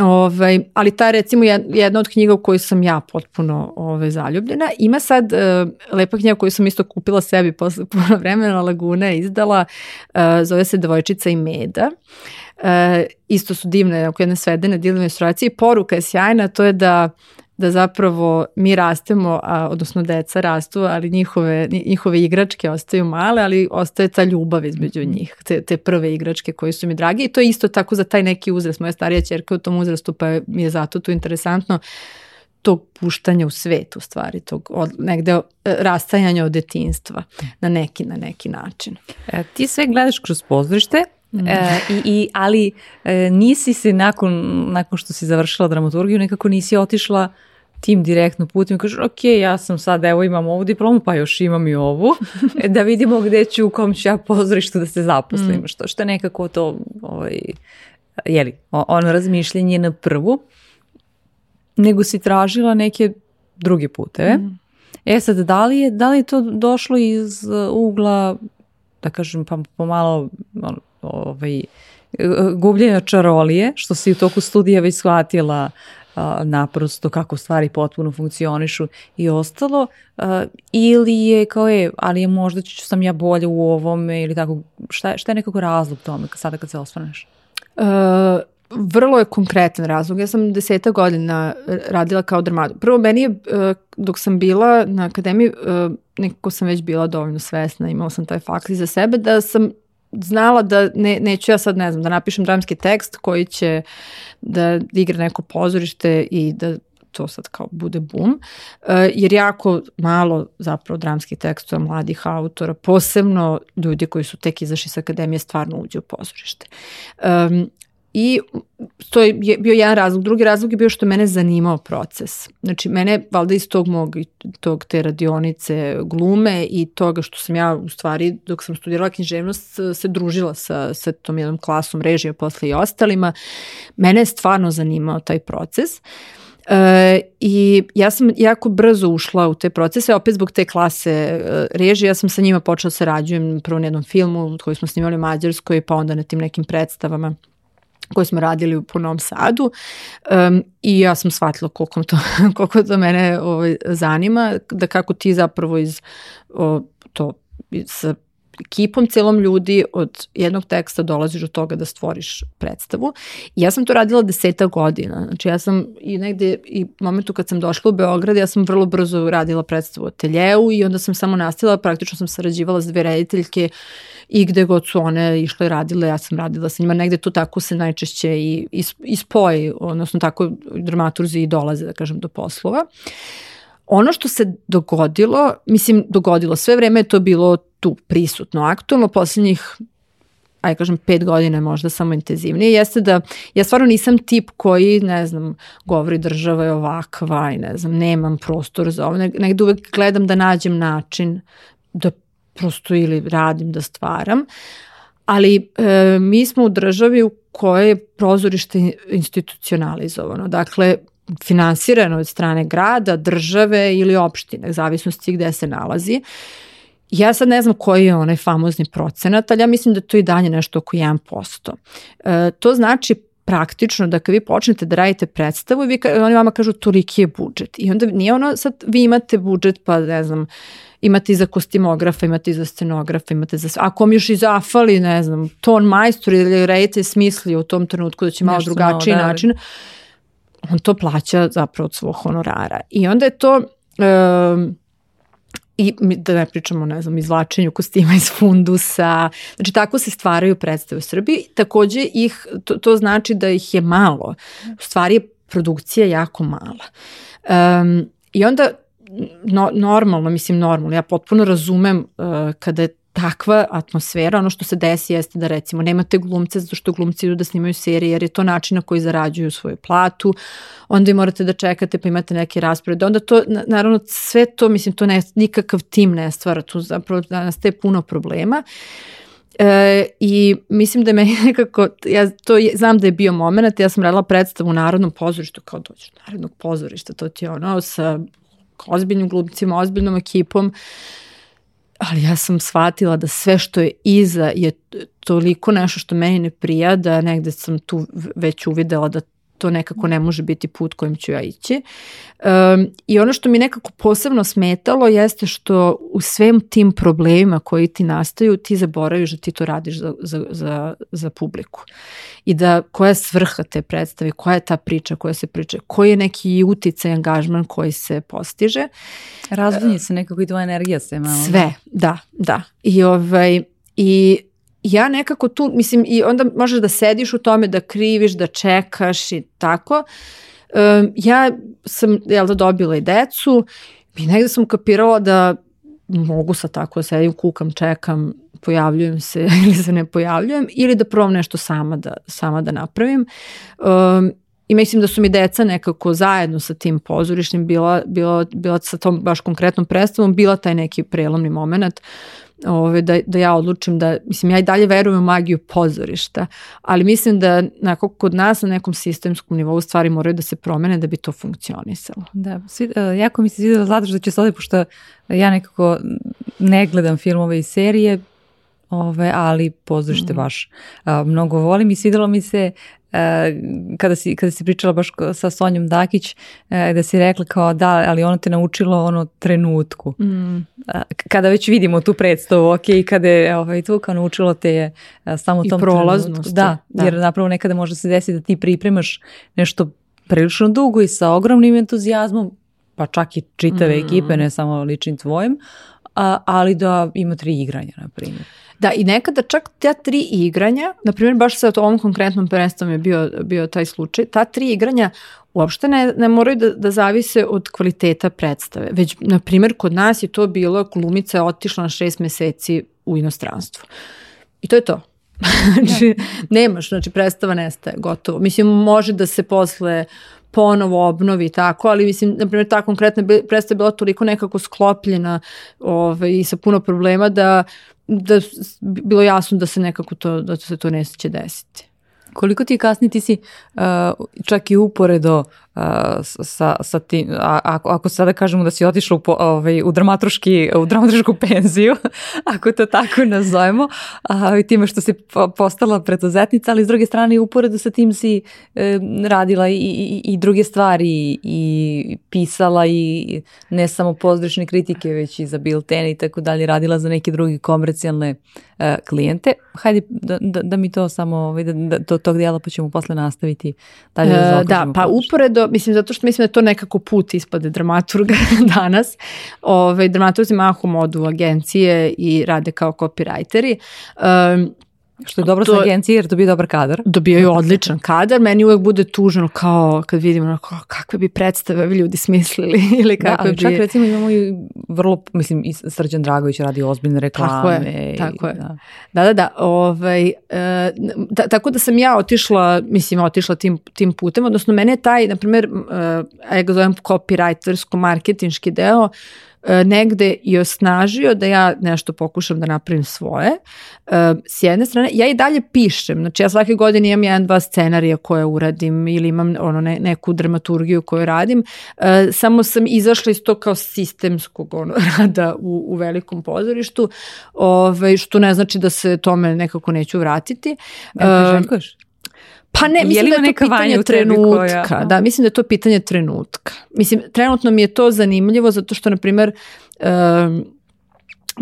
Ovaj, ali ta recimo jedna od knjiga u kojoj sam ja potpuno ovaj, zaljubljena. Ima sad uh, lepa knjiga koju sam isto kupila sebi posle (laughs) puno vremena, Laguna je izdala, uh, zove se Devojčica i meda. Uh, isto su divne, jedne svedene, divne ilustracije. Poruka je sjajna, to je da da zapravo mi rastemo, a, odnosno deca rastu, ali njihove, njihove igračke ostaju male, ali ostaje ta ljubav između njih, te, te prve igračke koje su mi dragi i to je isto tako za taj neki uzrast. Moja starija čerka u tom uzrastu pa mi je zato to interesantno tog puštanja u svet u stvari, tog od, negde rastajanja od detinstva na neki, na neki način. E, ti sve gledaš kroz pozorište, Mm. E, i, i, ali e, nisi se nakon, nakon što si završila dramaturgiju nekako nisi otišla tim direktno putem i kažeš ok, ja sam sad, evo imam ovu diplomu, pa još imam i ovu, da vidimo gde ću, u kom ću ja pozorištu da se zaposlim, mm. što, što je nekako to, ovaj, jeli, ono razmišljenje na prvu, nego si tražila neke druge puteve. Mm. E sad, da li, je, da li je to došlo iz ugla, da kažem, pa pomalo ovaj, gubljenja čarolije, što si u toku studija već shvatila naprosto kako stvari potpuno funkcionišu i ostalo, ili je kao je, ali je možda ću sam ja bolje u ovome ili tako, šta, šta je nekako razlog tome sada kad se osvaneš? Uh, vrlo je konkretan razlog. Ja sam deseta godina radila kao dramaturg. Prvo, meni je, dok sam bila na akademiji, nekako sam već bila dovoljno svesna, imala sam taj fakt za sebe, da sam znala da ne, neću ja sad, ne znam, da napišem dramski tekst koji će da igra neko pozorište i da to sad kao bude bum, uh, jer jako malo zapravo dramskih tekstova mladih autora, posebno ljudi koji su tek izašli sa akademije, stvarno uđe u pozorište. I to je bio jedan razlog. Drugi razlog je bio što mene zanimao proces. Znači, mene, valjda iz tog mog, tog te radionice glume i toga što sam ja, u stvari, dok sam studirala književnost, se družila sa, sa tom jednom klasom režija posle i ostalima, mene je stvarno zanimao taj proces. E, I ja sam jako brzo ušla u te procese, opet zbog te klase e, režije, ja sam sa njima počela da sarađujem prvo na jednom filmu koji smo snimali u Mađarskoj, pa onda na tim nekim predstavama koje smo radili po Novom Sadu um, i ja sam shvatila koliko to, (laughs) koliko to mene ovaj, zanima, da kako ti zapravo iz o, to sa ekipom celom ljudi od jednog teksta dolaziš do toga da stvoriš predstavu. I ja sam to radila deseta godina. Znači ja sam i negde i momentu kad sam došla u Beograd, ja sam vrlo brzo radila predstavu u ateljeu i onda sam samo nastavila, praktično sam sarađivala s dve rediteljke i gde god su one išle i radile, ja sam radila sa njima. Negde tu tako se najčešće i, i, i spoji, odnosno tako dramaturzi i dolaze, da kažem, do poslova. Ono što se dogodilo, mislim, dogodilo, sve vreme je to bilo tu prisutno, aktualno, poslednjih aj kažem pet godina možda samo intenzivnije, jeste da ja stvarno nisam tip koji, ne znam, govori država je ovakva i ne znam, nemam prostor za ovo, negde uvek gledam da nađem način da prosto ili radim da stvaram, ali e, mi smo u državi u kojoj je prozorište institucionalizovano. Dakle, finansirano od strane grada, države ili opštine, zavisnosti gde se nalazi. Ja sad ne znam koji je onaj famozni procenat, ali ja mislim da to i dalje nešto oko 1%. E, to znači praktično da kad vi počnete da radite predstavu i vi, oni vama kažu toliki je budžet. I onda nije ono sad vi imate budžet pa ne znam imate i za kostimografa, imate i za scenografa, imate za sve. Ako vam još i zafali, ne znam, ton majstor ili reditelj smisli u tom trenutku da će malo Nešto drugačiji da, način, on to plaća zapravo od svog honorara. I onda je to... Um, i da ne pričamo, ne znam, izvlačenju kostima iz fundusa. Znači, tako se stvaraju predstave u Srbiji. Takođe, ih, to, to znači da ih je malo. U stvari je produkcija jako mala. Um, I onda no, normalno, mislim normalno, ja potpuno razumem uh, kada je takva atmosfera, ono što se desi jeste da recimo nemate glumce zato što glumci idu da snimaju serije jer je to način na koji zarađuju svoju platu, onda i morate da čekate pa imate neke rasporede, onda to, naravno sve to, mislim, to ne, nikakav tim ne stvara, tu zapravo danas te puno problema. E, I mislim da meni (laughs) nekako, ja to je, znam da je bio moment, ja sam radila predstavu u Narodnom pozorištu, kao dođeš Narodnog pozorišta, to ti je ono sa ozbiljnim glumcima, ozbiljnom ekipom, ali ja sam shvatila da sve što je iza je toliko nešto što meni ne prija da negde sam tu već uvidela da to nekako ne može biti put kojim ću ja ići. Um, I ono što mi nekako posebno smetalo jeste što u svem tim problemima koji ti nastaju ti zaboraviš da ti to radiš za, za, za, za publiku. I da koja je svrha te predstave, koja je ta priča koja se priča, koji je neki uticaj, angažman koji se postiže. Razvunje se nekako i tvoja energija se malo. Sve, da, da. I, ovaj, i ja nekako tu, mislim, i onda možeš da sediš u tome, da kriviš, da čekaš i tako. Um, ja sam, jel da, dobila i decu i negde sam kapirala da mogu sa tako da sedim, kukam, čekam, pojavljujem se (laughs) ili se ne pojavljujem ili da probam nešto sama da, sama da napravim. Um, I mislim da su mi deca nekako zajedno sa tim pozorišnim bila, bila, bila sa tom baš konkretnom predstavom, bila taj neki prelomni moment ove, da, da ja odlučim da, mislim, ja i dalje verujem u magiju pozorišta, ali mislim da nakon kod nas na nekom sistemskom nivou stvari moraju da se promene da bi to funkcionisalo. Da, svi, uh, jako mi se svidjela Zlata što će se ovdje, pošto ja nekako ne gledam filmove i serije, ove, ali pozorište mm. baš a, mnogo volim i svidelo mi se E, kada si, kada si pričala baš sa Sonjom Dakić, e, da si rekla kao da, ali ono te naučilo ono trenutku. Mm. Kada već vidimo tu predstavu, ok, kada je ovaj, tu kao naučilo te je samo I tom prolaznost. Da, da, jer napravo nekada može se desiti da ti pripremaš nešto prilično dugo i sa ogromnim entuzijazmom, pa čak i čitave mm. ekipe, ne samo ličnim tvojim, a, ali da ima tri igranja, na primjer. Da, i nekada čak ta tri igranja, na primjer baš sa ovom konkretnom predstavom je bio, bio taj slučaj, ta tri igranja uopšte ne, ne moraju da, da zavise od kvaliteta predstave, već na primjer kod nas je to bilo, glumica je otišla na šest meseci u inostranstvo. I to je to. (laughs) znači, nemaš, znači predstava nestaje, gotovo. Mislim, može da se posle ponovo obnovi tako, ali mislim, na primjer, ta konkretna predstava je bila toliko nekako sklopljena ovaj, i sa puno problema da da bilo jasno da se nekako to, da se to neće desiti. Koliko ti kasni ti si uh, čak i uporedo sa, sa tim, a, ako, ako sada kažemo da si otišla u, ovaj, u, dramaturški, u dramaturšku penziju, (laughs) ako to tako nazovemo, a, time što si postala preduzetnica, ali s druge strane uporedo sa tim si e, radila i, i, i druge stvari i pisala i ne samo pozdrašne kritike, već i za bilten i tako dalje, radila za neke druge komercijalne e, klijente. Hajde da, da, da mi to samo, ovaj, da, da, do tog dijela pa ćemo posle nastaviti dalje da, da pa uporedo mislim, zato što mislim da to nekako put ispade dramaturga (laughs) danas. Ove, dramaturzi mahom odu u agencije i rade kao copywriteri. Um, Što je dobro to, sa agencije jer dobije dobar kadar. Dobijaju odličan kadar. Meni uvek bude tužno kao kad vidimo ono, kao, kakve bi predstave bi ljudi smislili (laughs) ili da, kakve da, ali bi... čak recimo imamo i vrlo, mislim i Srđan Dragović radi ozbiljne reklame. Tako je, tako je. Da, da, da. da ovaj, e, da, tako da sam ja otišla, mislim otišla tim, tim putem, odnosno mene je taj, na primjer, e, ja ga zovem copywritersko-marketinški deo, negde i osnažio da ja nešto pokušam da napravim svoje. E, s jedne strane, ja i dalje pišem, znači ja svake godine imam jedan, dva scenarija koje uradim ili imam ono, ne, neku dramaturgiju koju radim, e, samo sam izašla iz to kao sistemskog ono, (laughs) rada u, u velikom pozorištu, ovaj, što ne znači da se tome nekako neću vratiti. Ja, te Pa ne, mislim da je to pitanje trenutka. Koja... Da, mislim da je to pitanje trenutka. Mislim, trenutno mi je to zanimljivo zato što, na primer, um,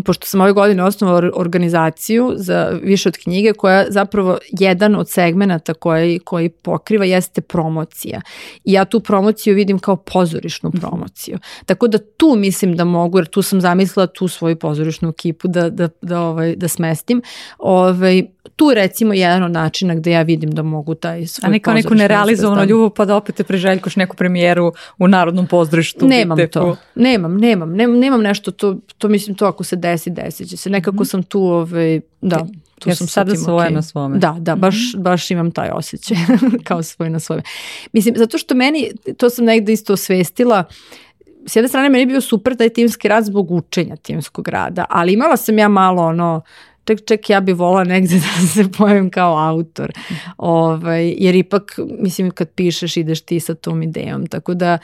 pošto sam ove godine osnovao organizaciju za više od knjige koja zapravo jedan od segmenata koji, koji pokriva jeste promocija. I ja tu promociju vidim kao pozorišnu promociju. Tako da tu mislim da mogu, jer tu sam zamislila tu svoju pozorišnu ekipu da, da, da, ovaj, da smestim. Ovaj, tu recimo jedan od načina gde ja vidim da mogu taj svoj A ne kao neku nerealizovanu ljubav pa da opet te priželjkoš neku premijeru u Narodnom pozorištu. Nemam to. Nemam, nemam, nemam, nemam nešto to, to mislim to ako se desi, desit će se. Nekako mm -hmm. sam tu, ovaj, da, tu ja sam sada svoje okay. na svome. Da, da, baš, mm -hmm. baš imam taj osjećaj (laughs) kao svoje na svome. Mislim, zato što meni, to sam negde isto osvestila, s jedne strane meni je bio super taj timski rad zbog učenja timskog rada, ali imala sam ja malo ono, ček, ček, ja bi volala negde (laughs) da se pojavim kao autor, ovaj, jer ipak, mislim, kad pišeš ideš ti sa tom idejom, tako da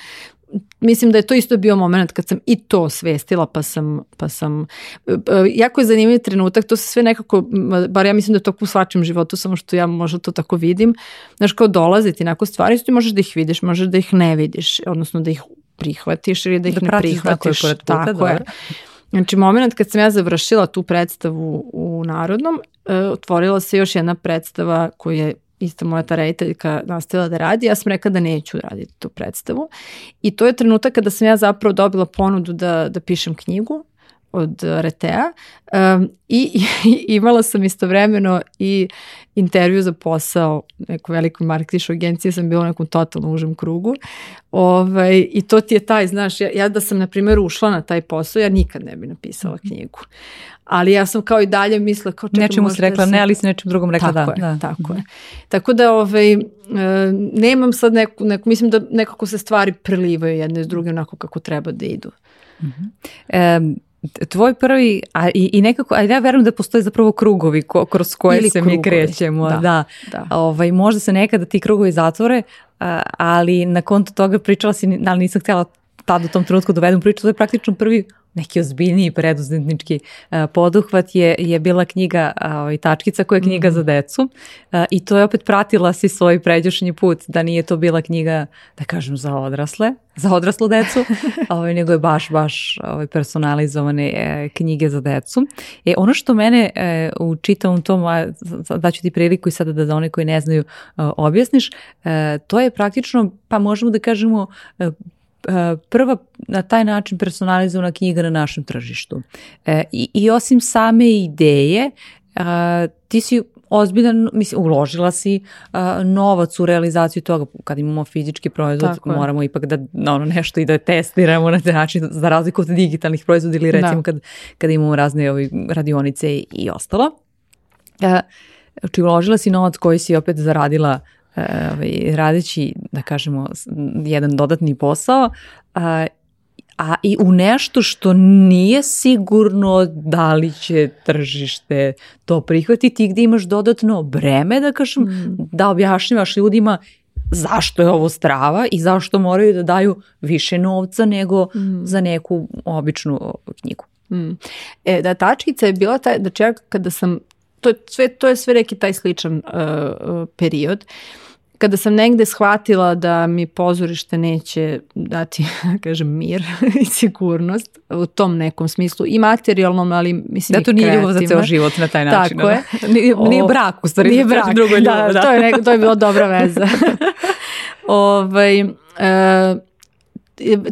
mislim da je to isto bio moment kad sam i to svestila pa sam, pa sam e, jako je zanimljiv trenutak, to se sve nekako, bar ja mislim da je to u svačem životu, samo što ja možda to tako vidim, znaš kao dolaziti nakon stvari, ti možeš da ih vidiš, možeš da ih ne vidiš, odnosno da ih prihvatiš ili da ih da ne prihvatiš. Tako je, tako je. Znači, moment kad sam ja završila tu predstavu u Narodnom, e, otvorila se još jedna predstava koju je isto moja ta rediteljka nastavila da radi, ja sam rekla da neću raditi tu predstavu. I to je trenutak kada sam ja zapravo dobila ponudu da, da pišem knjigu od Retea um, i, i imala sam istovremeno i intervju za posao nekoj velikoj marketišu agencije, sam bila u nekom totalno užem krugu ovaj, i to ti je taj, znaš, ja, ja da sam na primjer ušla na taj posao, ja nikad ne bi napisala mhm. knjigu. Ali ja sam kao i dalje mislila kao čekaj, Nečemu si rekla sam... ne, ali si nečem drugom rekla tako da. Je, da. Tako je. Tako da ovaj, nemam sad neku, neku, mislim da nekako se stvari prelivaju jedne s druge onako kako treba da idu. Mm -hmm. um, tvoj prvi, a i, i nekako, a ja verujem da postoje zapravo krugovi ko, kroz koje Ili se krugovi. mi krećemo. Da, da. da. Ovaj, možda se nekada ti krugovi zatvore, ali na kontu toga pričala si, ali nisam htjela tad u tom trenutku dovedem priču, to je praktično prvi neki ozbiljniji preduzetnički uh, poduhvat je, je bila knjiga uh, Tačkica koja je knjiga mm. za decu uh, i to je opet pratila si svoj pređašnji put da nije to bila knjiga da kažem za odrasle, za odraslu decu, (laughs) ovaj, nego je baš, baš ovaj, personalizovane e, knjige za decu. E, ono što mene e, u čitavom tom, a daću ti priliku i sada da za one koji ne znaju e, objasniš, e, to je praktično, pa možemo da kažemo, e, E, prva na taj način personalizovana knjiga na našem tržištu. E, i, I osim same ideje, a, ti si ozbiljan, mislim, uložila si a, novac u realizaciju toga. Kad imamo fizički proizvod, Tako moramo je. ipak da ono nešto i da testiramo na taj način, za razliku od digitalnih proizvoda ili recimo da. kad, kad imamo razne ovi, radionice i, i ostalo. A, znači, uložila si novac koji si opet zaradila ovaj, radeći, da kažemo, jedan dodatni posao, a, a i u nešto što nije sigurno da li će tržište to prihvatiti gde imaš dodatno breme, da kažem, mm. da objašnjavaš ljudima zašto je ovo strava i zašto moraju da daju više novca nego mm. za neku običnu knjigu. Mm. E, da tačkica je bila taj, da čak kada sam to je sve, to je sve neki taj sličan uh, period. Kada sam negde shvatila da mi pozorište neće dati, da (laughs) kažem, mir (laughs) i sigurnost u tom nekom smislu i materijalnom, ali mislim da to nije ljubav za ceo život na taj način. Tako je. (laughs) Nije, nije brak, u stvari. Nije brak, drugo ljubav, da, da. To, je neko, to je bilo dobra veza. ovaj, uh,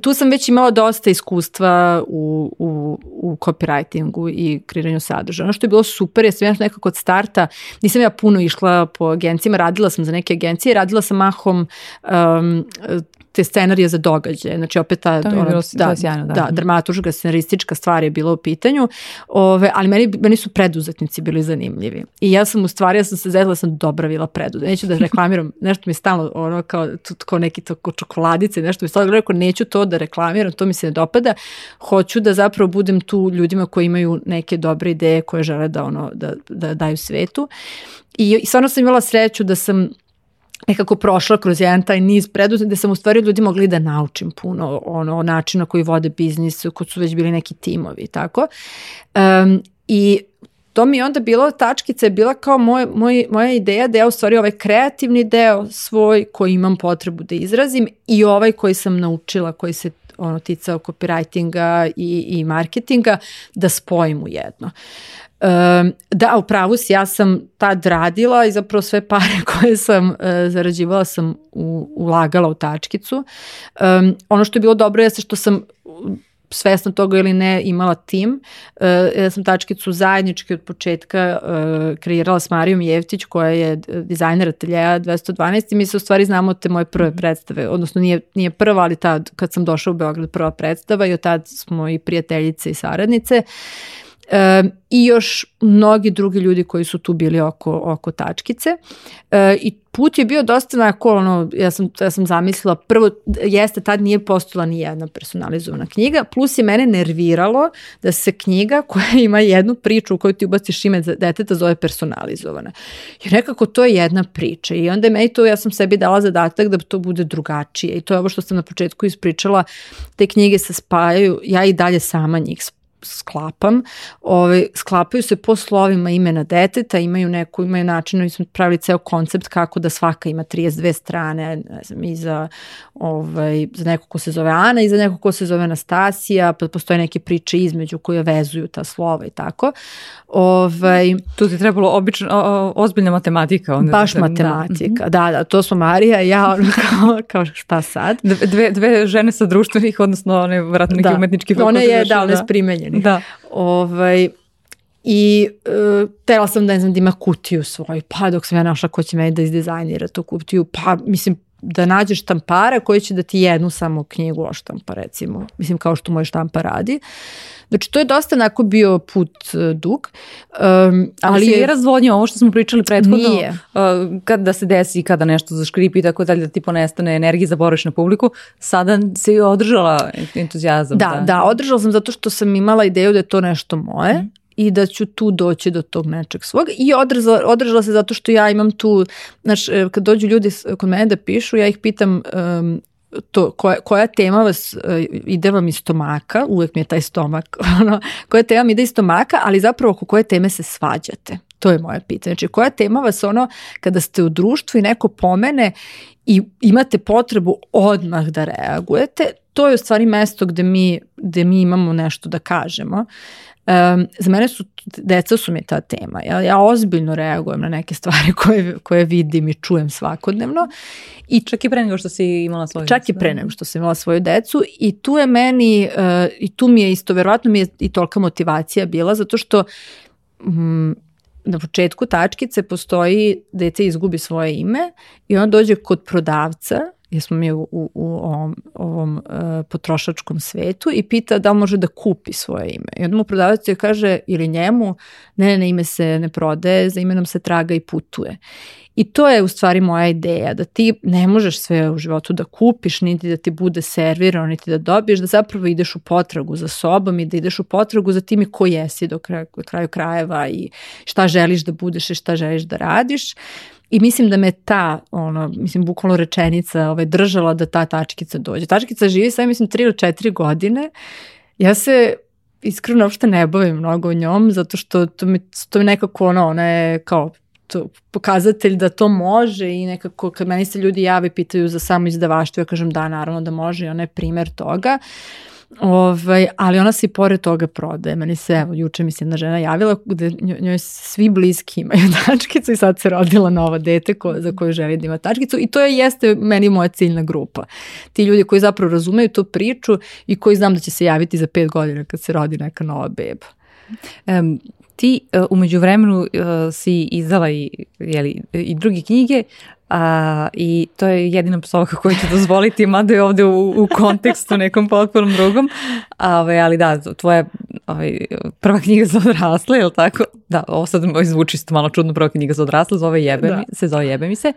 tu sam već imala dosta iskustva u, u, u copywritingu i kreiranju sadržaja. Ono što je bilo super, ja sam ja nekako od starta, nisam ja puno išla po agencijama, radila sam za neke agencije, radila sam mahom um, te scenarije za događaje. Znači opet ta, to ono, bilo, da, to sjajno, da. da, dramatuška, scenaristička stvar je bila u pitanju, ove, ali meni, meni su preduzetnici bili zanimljivi. I ja sam u stvari, ja sam se zetila, da sam dobra bila preduzetnica. Neću da reklamiram, (laughs) nešto mi je stalno ono kao, kao neki to, kao čokoladice, nešto mi je stalno rekao, neću to da reklamiram, to mi se ne dopada. Hoću da zapravo budem tu ljudima koji imaju neke dobre ideje koje žele da, ono, da, da daju svetu. I, I stvarno sam imala sreću da sam nekako prošla kroz jedan taj niz preduzet gde sam u stvari ljudi mogli da naučim puno ono, o načinu koji vode biznis, kod su već bili neki timovi, tako. Um, I to mi je onda bilo, tačkica je bila kao moj, moj, moja ideja da ja u stvari ovaj kreativni deo svoj koji imam potrebu da izrazim i ovaj koji sam naučila, koji se ono ticao copywritinga i, i marketinga, da spojim u jedno. Da, u pravu si, ja sam tad radila i zapravo sve pare (laughs) koje sam uh, zarađivala sam u, ulagala u tačkicu. Um, ono što je bilo dobro jeste što sam svesno toga ili ne imala tim. Uh, ja sam tačkicu zajednički od početka uh, kreirala s Marijom Jevtić koja je dizajner ateljeja 212 i mi se u stvari znamo te moje prve mhm. predstave, odnosno nije, nije prva, ali tad kad sam došla u Beograd prva predstava i od tad smo i prijateljice i saradnice. Uh, e, i još mnogi drugi ljudi koji su tu bili oko, oko tačkice e, i put je bio dosta onako, ono, ja sam, ja sam zamislila, prvo, jeste, tad nije postula ni jedna personalizovana knjiga, plus je mene nerviralo da se knjiga koja ima jednu priču u kojoj ti ubaciš ime deteta zove personalizovana. Jer nekako to je jedna priča i onda je meni to, ja sam sebi dala zadatak da to bude drugačije i to je ovo što sam na početku ispričala, te knjige se spajaju, ja i dalje sama njih spajam sklapam, ove, sklapaju se po slovima imena deteta, imaju neku, imaju način, mi smo pravili ceo koncept kako da svaka ima 32 strane, ne znam, i za, ovaj, za neko ko se zove Ana i za neko ko se zove Anastasija, pa postoje neke priče između koje vezuju ta slova i tako. Ovaj, tu ti je trebalo obično, o, ozbiljna matematika. Onda baš da, matematika, da. da, da, to smo Marija i ja, ono (laughs) kao, kao šta sad? Dve, dve žene sa društvenih, odnosno one vratno neki da. umetnički fakultet. One je, da, one da. Primenjeni. Da. Ovaj, I uh, tela sam da ne znam da ima kutiju svoju, pa dok sam ja našla ko će meni da izdizajnira tu kutiju, pa mislim da nađeš štampara koji će da ti jednu samo knjigu oštampa recimo, mislim kao što moj štampa radi. Znači to je dosta onako bio put uh, dug. Um, ali, ali je razvodnio ovo što smo pričali prethodno, nije. Uh, kada da se desi, kada nešto zaškripi i tako dalje, da ti ponestane energije, zaboraviš na publiku, sada si održala entuzijazam. Da, da, da, održala sam zato što sam imala ideju da je to nešto moje. Mm i da ću tu doći do tog nečeg svog i održala, održala se zato što ja imam tu, znaš, e, kad dođu ljudi kod mene da pišu, ja ih pitam um, to, koja, koja tema vas uh, ide vam iz stomaka, uvek mi je taj stomak, (laughs) ono, koja tema mi ide iz stomaka, ali zapravo oko koje teme se svađate. To je moje pitanje. Znači, koja tema vas ono, kada ste u društvu i neko pomene i imate potrebu odmah da reagujete, to je u stvari mesto gde mi, gde mi imamo nešto da kažemo. Um, za mene su, deca su mi ta tema. Ja, ja ozbiljno reagujem na neke stvari (laughs) koje, koje vidim i čujem svakodnevno. I čak i pre nego što si imala svoju Čak decu. i pre nego što sam imala svoju decu i tu je meni, uh, i tu mi je isto, verovatno mi je i tolika motivacija bila, zato što um, na početku tačkice postoji dete izgubi svoje ime i on dođe kod prodavca jer smo mi u, u, u ovom, ovom uh, potrošačkom svetu i pita da može da kupi svoje ime. I onda mu prodavac je kaže ili njemu, ne, ne, ime se ne prodaje, za imenom se traga i putuje. I to je u stvari moja ideja, da ti ne možeš sve u životu da kupiš, niti da ti bude servirano, niti da dobiješ, da zapravo ideš u potragu za sobom i da ideš u potragu za tim i ko jesi do kraju, kraju krajeva i šta želiš da budeš i šta želiš da radiš. I mislim da me ta, ono, mislim, bukvalno rečenica ovaj, držala da ta tačkica dođe. Tačkica živi sve, mislim, tri ili četiri godine. Ja se iskreno uopšte ne bavim mnogo o njom, zato što to mi, to mi nekako ono, ona je kao to, pokazatelj da to može i nekako kad meni se ljudi jave pitaju za samo izdavaštvo, ja kažem da, naravno da može i ona je primer toga. Uh, Ovaj, ali ona se i pored toga prodaje. Meni se, evo, juče mi se jedna žena javila gde njoj svi bliski imaju (laughs) tačkicu i sad se rodila nova dete ko, za koju želi da ima tačkicu i to je jeste meni moja ciljna grupa. Ti ljudi koji zapravo razumeju tu priču i koji znam da će se javiti za pet godina kad se rodi neka nova beba. Um, ti uh, umeđu vremenu uh, si izdala i, jeli, i druge knjige, A, I to je jedina psovka koju ću dozvoliti, mada je ovde u, u kontekstu nekom potpunom drugom. A, ovaj, ali da, tvoja ovaj, prva knjiga za odrasle, je li tako? Da, ovo sad zvuči isto malo čudno, prva knjiga za odrasle, zove Jebe da. mi, se zove Jebe mi se.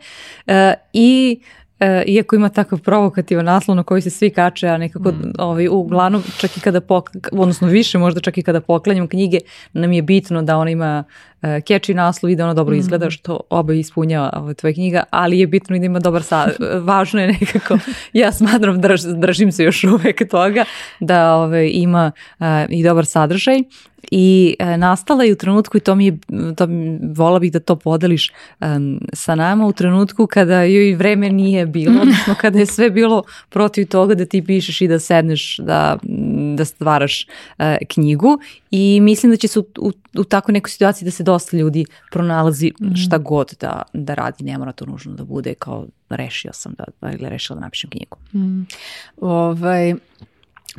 E, I e, iako ima takav provokativan naslov na koji se svi kače, a nekako mm. ovaj, uglavnom čak i kada, pok, odnosno više možda čak i kada poklanjam knjige, nam je bitno da ona ima uh, catchy naslov i da ona dobro mm. izgleda, što oba ispunjava ovaj, tvoja knjiga, ali je bitno i da ima dobar sad. (laughs) Važno je nekako, ja smatram, drž, držim se još uvek toga, da ovaj, ima uh, i dobar sadržaj i e, nastala je u trenutku i to mi je, to, vola bih da to podeliš um, sa nama u trenutku kada joj vreme nije bilo, (laughs) odnosno kada je sve bilo protiv toga da ti pišeš i da sedneš da, da stvaraš uh, knjigu i mislim da će se u, u, u tako nekoj situaciji da se dosta ljudi pronalazi mhm. šta god da, da radi, ne mora to nužno da bude kao rešio sam da, ili rešila da napišem knjigu. Mm. Ovaj,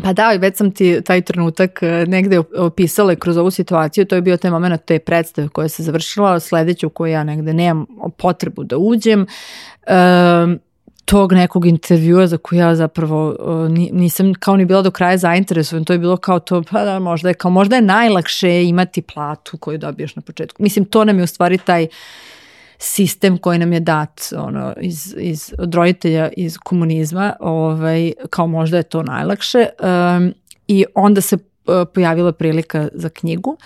Pa da, i već sam ti taj trenutak e, negde opisala kroz ovu situaciju, to je bio taj moment te predstave koja se završila, sledeću koju ja negde nemam potrebu da uđem, um, tog nekog intervjua za koju ja zapravo nisam kao ni bila do kraja zainteresovan, to je bilo kao to, pa da, možda je, kao možda je najlakše imati platu koju dobiješ na početku. Mislim, to nam je u stvari taj sistem koji nam je dat ono, iz, iz, od roditelja iz komunizma, ovaj, kao možda je to najlakše. Um, I onda se uh, pojavila prilika za knjigu.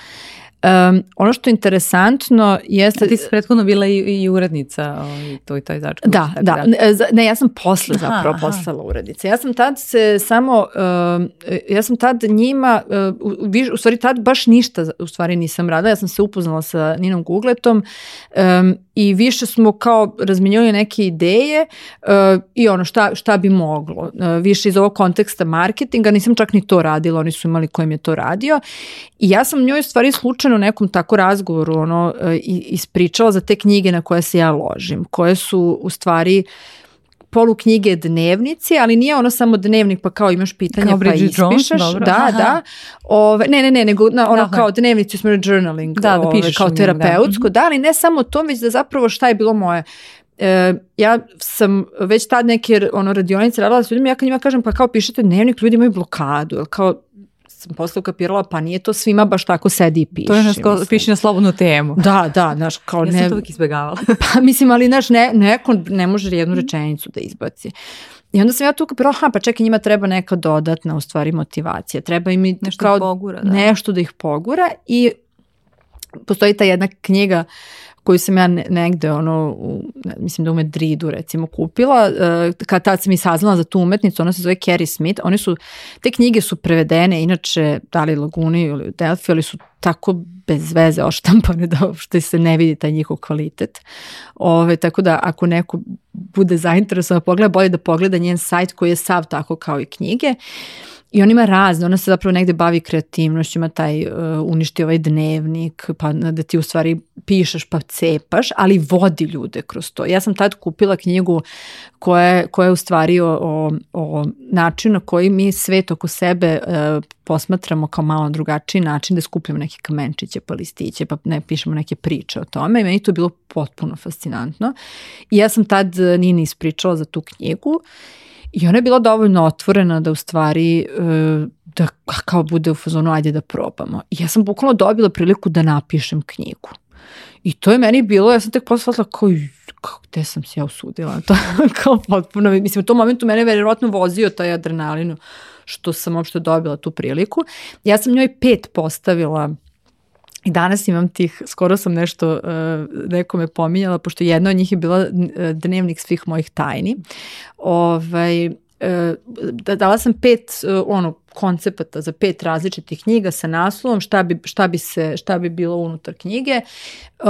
Um, ono što je interesantno jeste... A ti si prethodno bila i, i urednica ovaj, to i taj začin. Da, da. da. Ne, ja sam posle zapravo aha, postala urednica. Ja sam tad se samo, uh, ja sam tad njima, uh, u, u stvari tad baš ništa u stvari nisam radila. Ja sam se upoznala sa Ninom Gugletom um, i više smo kao razminjali neke ideje uh, i ono šta, šta bi moglo. Uh, više iz ovog konteksta marketinga, nisam čak ni to radila, oni su imali kojem je to radio. I ja sam njoj stvari slučajno u nekom tako razgovoru ono, uh, ispričala za te knjige na koje se ja ložim, koje su u stvari polu knjige dnevnici, ali nije ono samo dnevnik pa kao imaš pitanja kao pa ispišeš. Jones, dobro. Da, Aha. da. Ove, ne, ne, ne, nego na, ono Aha. kao dnevnici smo journaling, da, da pišeš kao da. terapeutsko, da. da, ali ne samo to, već da zapravo šta je bilo moje e, ja sam već tad neke ono radionice radila s ljudima, ja kad njima kažem pa kao pišete dnevnik, ljudi imaju blokadu, kao sam posle ukapirala, pa nije to svima baš tako sedi i piši. To je nešto, piši na slobodnu temu. Da, da, znaš, kao ja ne... Ja sam to uvijek izbegavala. (laughs) pa mislim, ali znaš, ne, neko ne može jednu rečenicu da izbaci. I onda sam ja tu ukapirala, ha, pa čekaj, njima treba neka dodatna, u stvari, motivacija. Treba im nešto kao, pogura, da. nešto da ih pogura i postoji ta jedna knjiga koju sam ja negde ono, u, mislim da u Madridu recimo kupila, uh, kad tad sam i saznala za tu umetnicu, ona se zove Carrie Smith, one su, te knjige su prevedene, inače da li Laguni ili Delphi, ali su tako bez veze oštampane da uopšte se ne vidi taj njihov kvalitet. Ove, tako da ako neko bude zainteresovan da pogleda, bolje da pogleda njen sajt koji je sav tako kao i knjige. Uh, I on ima razne, ona se zapravo negde bavi kreativnošću, ima taj uh, uništi ovaj dnevnik, pa da ti u stvari pišeš pa cepaš, ali vodi ljude kroz to. Ja sam tad kupila knjigu koja, koja je u stvari o, o, o načinu na koji mi svet oko sebe uh, posmatramo kao malo drugačiji način da skupljamo neke kamenčiće pa listiće pa ne pišemo neke priče o tome i meni to bilo potpuno fascinantno. I ja sam tad uh, Nini ispričala za tu knjigu I ona je bila dovoljno otvorena da u stvari e, da kao bude u fazonu ajde da probamo. I ja sam bukvalno dobila priliku da napišem knjigu. I to je meni bilo, ja sam tek posle kao, kao gde sam se ja usudila. (laughs) To kao potpuno, mislim u tom momentu mene je verovatno vozio taj adrenalinu što sam uopšte dobila tu priliku. Ja sam njoj pet postavila I danas imam tih, skoro sam nešto uh, nekome pominjala, pošto jedna od njih je bila e, dnevnik svih mojih tajni. Ovaj, uh, dala sam pet uh, ono, koncepata za pet različitih knjiga sa naslovom šta bi, šta bi, se, šta bi bilo unutar knjige. Uh,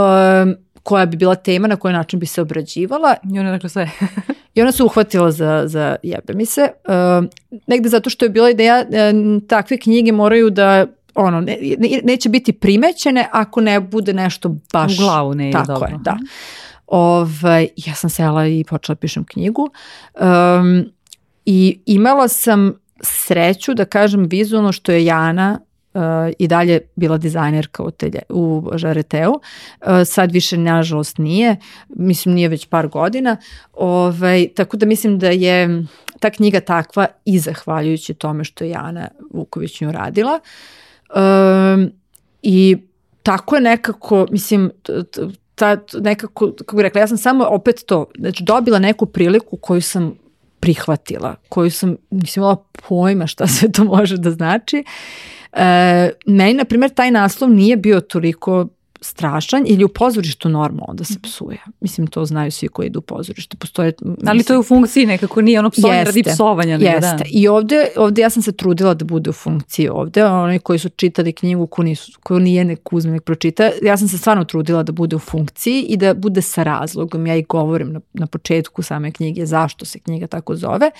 koja bi bila tema, na koji način bi se obrađivala. I ona dakle sve. (laughs) I ona se uhvatila za, za jebe mi se. Uh, negde zato što je bila ideja, uh, takve knjige moraju da ono, ne, neće biti primećene ako ne bude nešto baš... U glavu ne tako dobro. Je, da. Ovaj, ja sam sela i počela da pišem knjigu um, i imala sam sreću da kažem vizualno što je Jana uh, i dalje bila dizajnerka u, telje, u Žareteu. Uh, sad više nažalost nije, mislim nije već par godina. Ovaj, tako da mislim da je ta knjiga takva i zahvaljujući tome što je Jana Vuković nju radila. Um, I tako je nekako, mislim, ta nekako, kako bih rekla, ja sam samo opet to, znači dobila neku priliku koju sam prihvatila, koju sam, nisam imala pojma šta sve to može da znači. E, meni, na primjer, taj naslov nije bio toliko strašan ili u pozorištu normalno da se psuje. Mislim, to znaju svi koji idu u pozorište. Postoje, mislim, Ali to je u funkciji nekako, nije ono psovanje radi psovanja. Nego, jeste. Da. I ovde, ovde ja sam se trudila da bude u funkciji ovde. Oni koji su čitali knjigu ko, nisu, ko nije nek uzme nek pročita, ja sam se stvarno trudila da bude u funkciji i da bude sa razlogom. Ja i govorim na, na početku same knjige zašto se knjiga tako zove.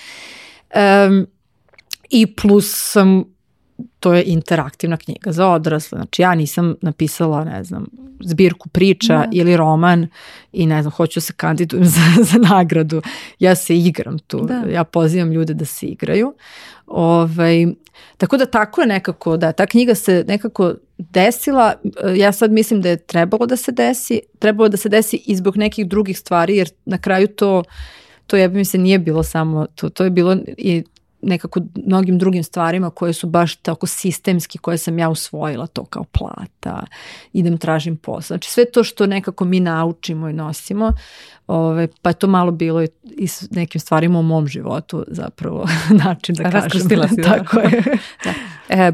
Um, I plus sam to je interaktivna knjiga za odrasle. Znači ja nisam napisala, ne znam, zbirku priča ne. Da. ili roman i ne znam, hoću da se kandidujem (laughs) za, za nagradu. Ja se igram tu. Da. Ja pozivam ljude da se igraju. Ovaj, tako da tako je nekako, da, ta knjiga se nekako desila, ja sad mislim da je trebalo da se desi, trebalo da se desi i zbog nekih drugih stvari, jer na kraju to to je mi se nije bilo samo to, to je bilo i nekako mnogim drugim stvarima koje su baš tako sistemski, koje sam ja usvojila, to kao plata, idem tražim posao. Znači sve to što nekako mi naučimo i nosimo, ove, pa je to malo bilo i s nekim stvarima u mom životu zapravo (laughs) način da kažem. si. Da. (laughs) Tako je. (laughs) da. E,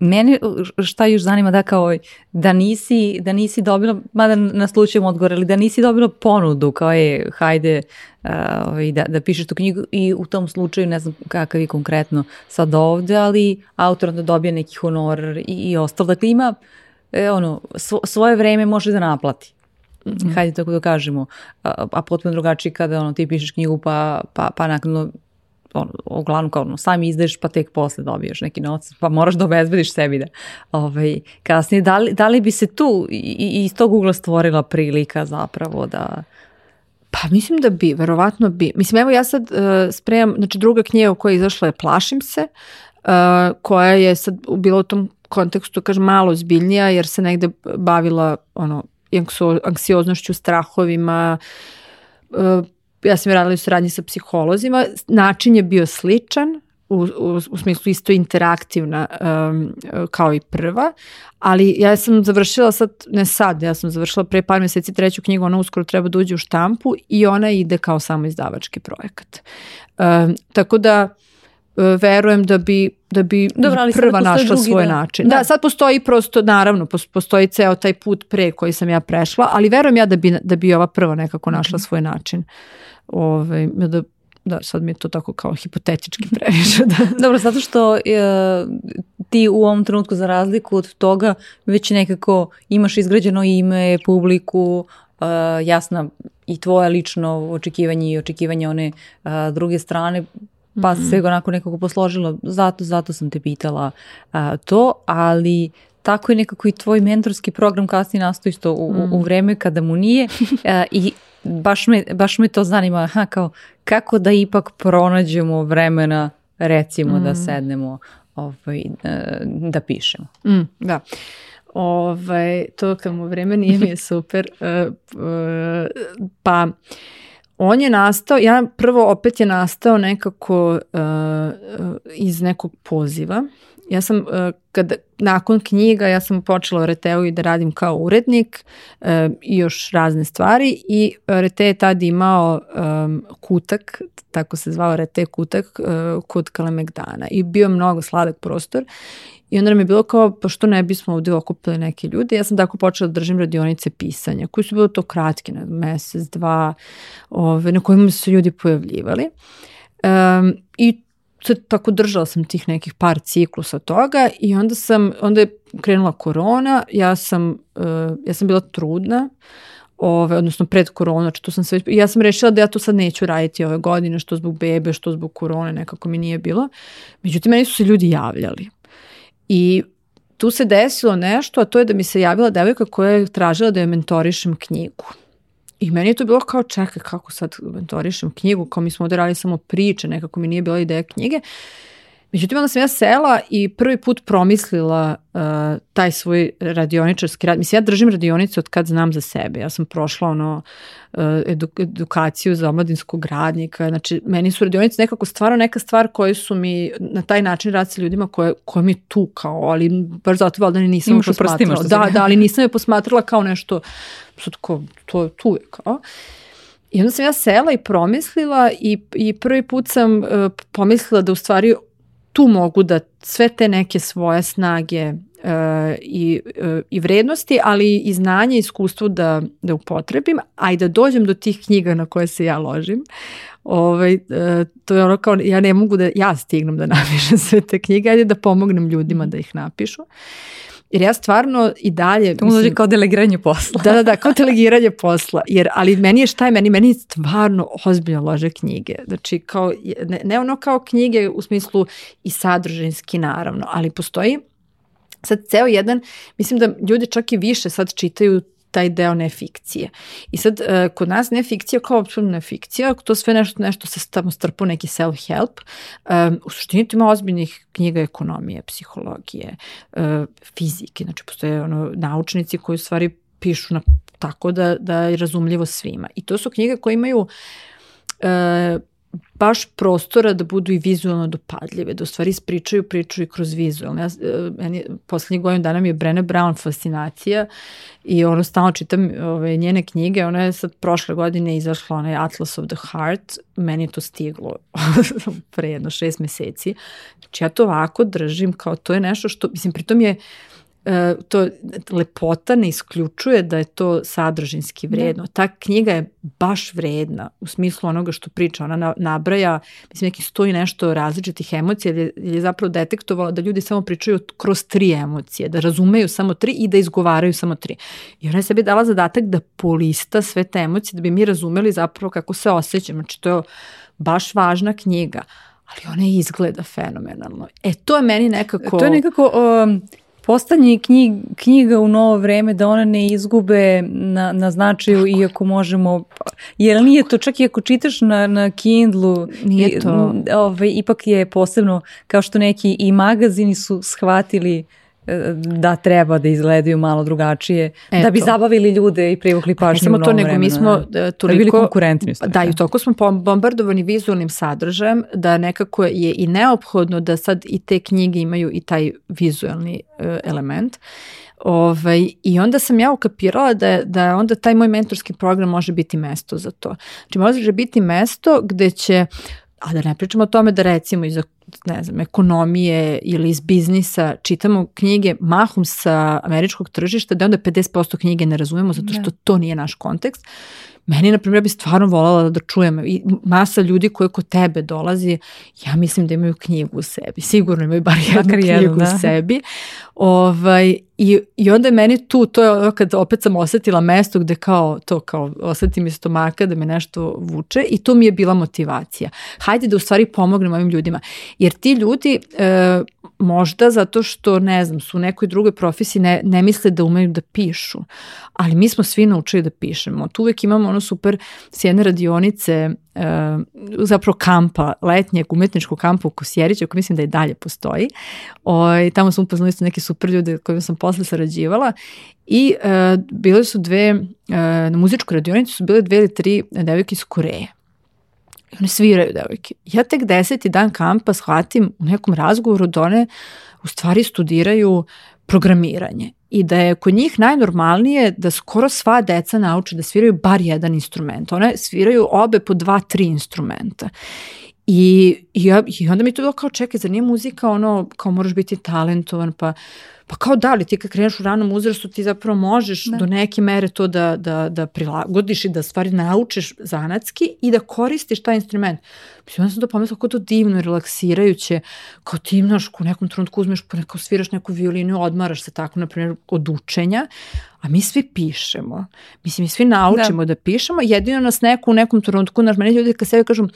mene šta još zanima da kao da nisi, da nisi dobila, mada na slučajem odgovor, ali da nisi dobila ponudu kao je hajde uh, da, da pišeš tu knjigu i u tom slučaju ne znam kakav je konkretno sad ovde, ali autor da dobije neki honor i, i ostalo. Dakle ima e, ono, svo, svoje vreme može da naplati. Mm -hmm. Hajde tako da kažemo, a, a potpuno drugačije kada ono, ti pišeš knjigu pa, pa, pa nakon on, uglavnom kao ono, sami izdaješ pa tek posle dobiješ neki novac, pa moraš da obezbediš sebi da ovaj, kasnije, da li, da li bi se tu i, iz tog ugla stvorila prilika zapravo da... Pa mislim da bi, verovatno bi. Mislim, evo ja sad uh, spremam, znači druga knjiga koja je izašla je Plašim se, uh, koja je sad u tom kontekstu, kažem, malo zbiljnija, jer se negde bavila ono, anksioznošću, strahovima, uh, ja sam radila u saradnji sa psiholozima, način je bio sličan, u, u, u smislu isto interaktivna um, kao i prva, ali ja sam završila sad, ne sad, ja sam završila pre par meseci treću knjigu, ona uskoro treba da uđe u štampu i ona ide kao samo izdavački projekat. Um, tako da verujem da bi da bi Dobro, ali prva našla svoj da. način. Da. da, sad postoji prosto, naravno, postoji ceo taj put pre koji sam ja prešla, ali verujem ja da bi, da bi ova prva nekako našla svoj način. Ove, ovaj, da da, sad mi je to tako kao hipotetički previše. Da. (laughs) Dobro, zato što e, ti u ovom trenutku za razliku od toga već nekako imaš izgrađeno ime, publiku, e, jasna i tvoje lično očekivanje i očekivanje one e, druge strane, pa mm -hmm. se onako nekako posložilo. Zato, zato sam te pitala a, to, ali tako je nekako i tvoj mentorski program kasnije nastoji isto u, mm. u vreme kada mu nije a, i baš me, baš me to zanima, aha, kao, kako da ipak pronađemo vremena recimo mm. da sednemo ovaj, e, da pišemo. Mm, da. Ovaj, to kad mu vreme nije mi je super. Uh, uh, pa on je nastao, ja prvo opet je nastao nekako uh, iz nekog poziva. Ja sam, uh, kad, nakon knjiga, ja sam počela u Reteu i da radim kao urednik uh, i još razne stvari i Rete je tad imao um, kutak, tako se zvao Rete kutak, kod Kalemegdana i bio mnogo sladak prostor I onda nam je bilo kao, pa što ne bismo ovde okupili neke ljude. Ja sam tako počela da držim radionice pisanja, koji su bilo to kratke, na mesec, dva, ove, na kojima su ljudi pojavljivali. Um, I tako držala sam tih nekih par ciklusa toga i onda sam, onda je krenula korona, ja sam, uh, ja sam bila trudna, ove, odnosno pred koronu, znači to sam sve, ja sam rešila da ja to sad neću raditi ove godine, što zbog bebe, što zbog korone, nekako mi nije bilo. Međutim, meni su se ljudi javljali. I tu se desilo nešto, a to je da mi se javila devojka koja je tražila da je mentorišem knjigu. I meni je to bilo kao čekaj kako sad mentorišem knjigu, kao mi smo ovde radili samo priče, nekako mi nije bila ideja knjige. Međutim, onda sam ja sela i prvi put promislila uh, taj svoj radioničarski rad. Mislim, ja držim radionicu od kad znam za sebe. Ja sam prošla ono uh, eduk edukaciju za omladinskog radnika. Znači, meni su radionice nekako stvarno neka stvar koje su mi na taj način rad sa ljudima koje, koje mi je tu kao, ali baš zato valjda nisam Imaš posmatrala. Da, da, ali nisam je posmatrala kao nešto, sad ko, to tu je kao. I onda sam ja sela i promislila i, i prvi put sam uh, pomislila da u stvari tu mogu da sve te neke svoje snage uh, i, uh, i vrednosti, ali i znanje iskustvo da, da upotrebim, a i da dođem do tih knjiga na koje se ja ložim. Ovaj, uh, to je ono kao, ja ne mogu da ja stignem da (laughs) napišem sve te knjige, ajde da pomognem ljudima da ih napišu. Uh, Jer ja stvarno i dalje... To dođe kao delegiranje posla. Da, da, da, kao (laughs) delegiranje posla. Jer, ali meni je šta je meni? Meni je stvarno ozbiljno lože knjige. Znači, kao, ne, ne ono kao knjige u smislu i sadržinski naravno, ali postoji sad ceo jedan, mislim da ljudi čak i više sad čitaju taj deo nefikcije. I sad, uh, kod nas nefikcija kao apsolutno nefikcija, to sve nešto, nešto se tamo strpu neki self-help. Um, u suštini tu ima ozbiljnih knjiga ekonomije, psihologije, uh, fizike, znači postoje ono, naučnici koji u stvari pišu na, tako da, da je razumljivo svima. I to su knjige koje imaju baš prostora da budu i vizualno dopadljive, da u stvari ispričaju priču i kroz vizualno. Ja, e, meni, poslednjih godina dana mi je Brene Brown fascinacija i ono stalno čitam ove, njene knjige, ona je sad prošle godine izašla onaj Atlas of the Heart, meni je to stiglo (laughs) pre jedno šest meseci. Znači ja to ovako držim kao to je nešto što, mislim, pritom je uh, to lepota ne isključuje da je to sadržinski da. vredno. Ta knjiga je baš vredna u smislu onoga što priča. Ona nabraja, mislim, neki stoji nešto različitih emocija, jer je, je zapravo detektovala da ljudi samo pričaju kroz tri emocije, da razumeju samo tri i da izgovaraju samo tri. I ona je sebi dala zadatak da polista sve te emocije, da bi mi razumeli zapravo kako se osjećamo. Znači, to je baš važna knjiga ali ona izgleda fenomenalno. E, to je meni nekako... To je nekako... Um postanje knjig, knjiga u novo vreme da one ne izgube na, na značaju Tako. iako možemo, jer nije to čak i ako čitaš na, na Kindlu, nije to. Ovaj, ipak je posebno kao što neki i magazini su shvatili da treba da izgledaju malo drugačije, Eto. da bi zabavili ljude i privukli pa pažnju samo to, nego vremena. mi smo toliko... Da bili konkurentni. Da, i toliko smo bombardovani vizualnim sadržajem da nekako je i neophodno da sad i te knjige imaju i taj vizualni uh, element. Ovaj, I onda sam ja ukapirala da, da onda taj moj mentorski program može biti mesto za to. Znači može biti mesto gde će a da ne pričamo o tome da recimo iza ne znam, ekonomije ili iz biznisa čitamo knjige mahom sa američkog tržišta da onda 50% knjige ne razumemo zato što da. to nije naš kontekst. Meni, na primjer, bi stvarno voljela da čujem i masa ljudi koje kod tebe dolazi, ja mislim da imaju knjigu u sebi. Sigurno imaju bar jednu Makar knjigu jednu, da. u sebi. Ovaj, i, I onda je meni tu, to je ono kad opet sam osetila mesto gde kao to, kao osetim iz stomaka da me nešto vuče i to mi je bila motivacija. Hajde da u stvari pomognemo ovim ljudima. Jer ti ljudi e, možda zato što, ne znam, su u nekoj drugoj profesiji ne, ne misle da umeju da pišu, ali mi smo svi naučili da pišemo. Tu uvek imamo ono super s jedne radionice zapravo kampa, letnjeg umetničkog kampa u Kosjeriću, koji mislim da i dalje postoji. O, ovaj, tamo sam upoznali su neke super ljude kojima sam posle sarađivala i uh, bile su dve, uh, na muzičkoj radionici su bile dve ili tri devojke iz Koreje. I one sviraju devojke. Ja tek deseti dan kampa shvatim u nekom razgovoru da one u stvari studiraju programiranje i da je kod njih najnormalnije da skoro sva deca nauče da sviraju bar jedan instrument. One sviraju obe po dva, tri instrumenta. I, i, i onda mi to bilo kao čekaj, zar nije muzika ono kao moraš biti talentovan pa Pa kao da li ti kad kreneš u ranom uzrastu ti zapravo možeš da. do neke mere to da, da, da prilagodiš i da stvari naučiš zanatski i da koristiš taj instrument. Mislim, onda sam to pomislila kako to divno relaksirajuće, kao ti imaš u nekom trenutku uzmeš, pa neko sviraš neku violinu odmaraš se tako, na primjer, od učenja, a mi svi pišemo. Mislim, mi svi naučimo da, da pišemo, jedino nas neko u nekom trenutku, naš meni ljudi kad sebe kažu,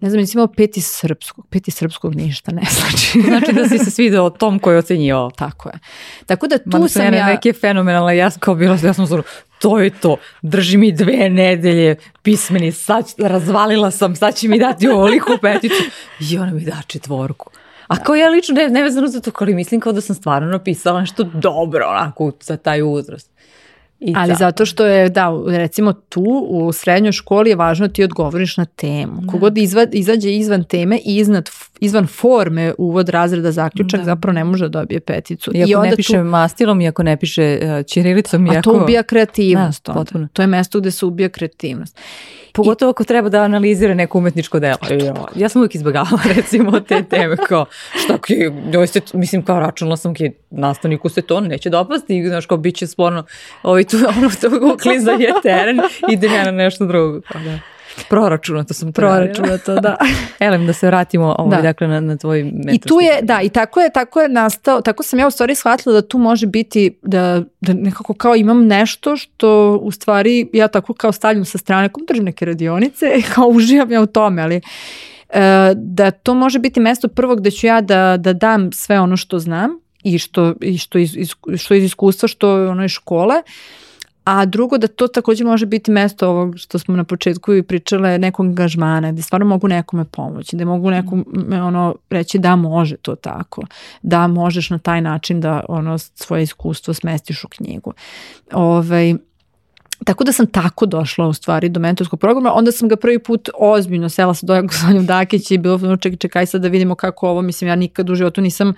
ne znam, nisi imao peti srpskog, peti srpskog ništa ne znači. (laughs) znači da si se svidao tom koji ocenjivao. Tako je. Tako da tu Mada sam ja... neke fenomenalne, ja kao bila, ja sam zoro, to je to, drži mi dve nedelje pismeni, sad razvalila sam, sad će mi dati ovoliku peticu i ona mi da četvorku. A kao ja lično ne, ne vezano za to, ali mislim kao da sam stvarno napisala nešto dobro onako za taj uzrast. I Ali zato što je, da, recimo tu u srednjoj školi je važno da ti odgovoriš na temu. Da. Kogod izva, izađe izvan teme i iznad, izvan forme uvod razreda zaključak da. zapravo ne može da dobije peticu. I, I ako ne piše tu, mastilom i ako ne piše uh, čirilicom. A to ubija kreativnost. Da. To je mesto gde se ubija kreativnost. Pogotovo ako treba da analizira neko umetničko delo. Ja sam uvijek izbjegala (laughs) recimo te teme kao šta ki, njoj se, mislim kao računala sam ki nastavniku se to neće dopasti, znaš kao bit će sporno, ovaj tu (laughs) ono to kliza je teren, ja na nešto drugo. Kao da. Proračunato sam Proračunato, da. (laughs) Elem, da se vratimo ovaj, da. dakle, na, na tvoj mentorski. I tu je, da, i tako je, tako je nastao, tako sam ja u stvari shvatila da tu može biti, da, da nekako kao imam nešto što u stvari ja tako kao stavljam sa strane, kao držim neke radionice, (laughs) kao uživam ja u tome, ali e, da to može biti mesto prvog gde ću ja da, da dam sve ono što znam i što, i što, iz, iz, što iz iskustva, što ono iz škole, A drugo da to takođe može biti mesto ovog što smo na početku i pričale nekog angažmana, gde stvarno mogu nekome pomoći, gde mogu nekom ono reći da može to tako, da možeš na taj način da ono svoje iskustvo smestiš u knjigu. Ovaj, Tako da sam tako došla u stvari do mentorskog programa, onda sam ga prvi put ozbiljno sela sa Dojom Sonjom Dakić i bilo ono čekaj, čekaj sad da vidimo kako ovo, mislim ja nikad u životu nisam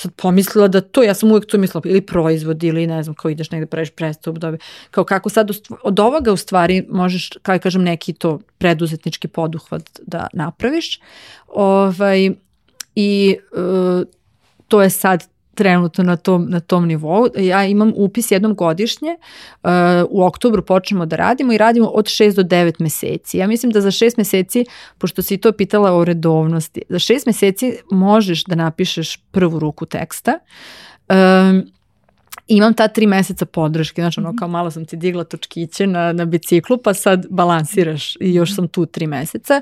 sad pomislila da to, ja sam uvek to mislila, ili proizvod, ili ne znam, kao ideš negde praviš prestup, dobi, kao kako sad od ovoga u stvari možeš, kao kažem, neki to preduzetnički poduhvat da napraviš. Ovaj, I uh, to je sad trenutno na tom, na tom nivou. Ja imam upis jednom godišnje, uh, u oktobru počnemo da radimo i radimo od 6 do 9 meseci. Ja mislim da za 6 meseci, pošto si to pitala o redovnosti, za 6 meseci možeš da napišeš prvu ruku teksta. Um, imam ta tri meseca podrške, znači ono mhm. kao malo sam ti digla točkiće na, na biciklu pa sad balansiraš i još sam tu tri meseca.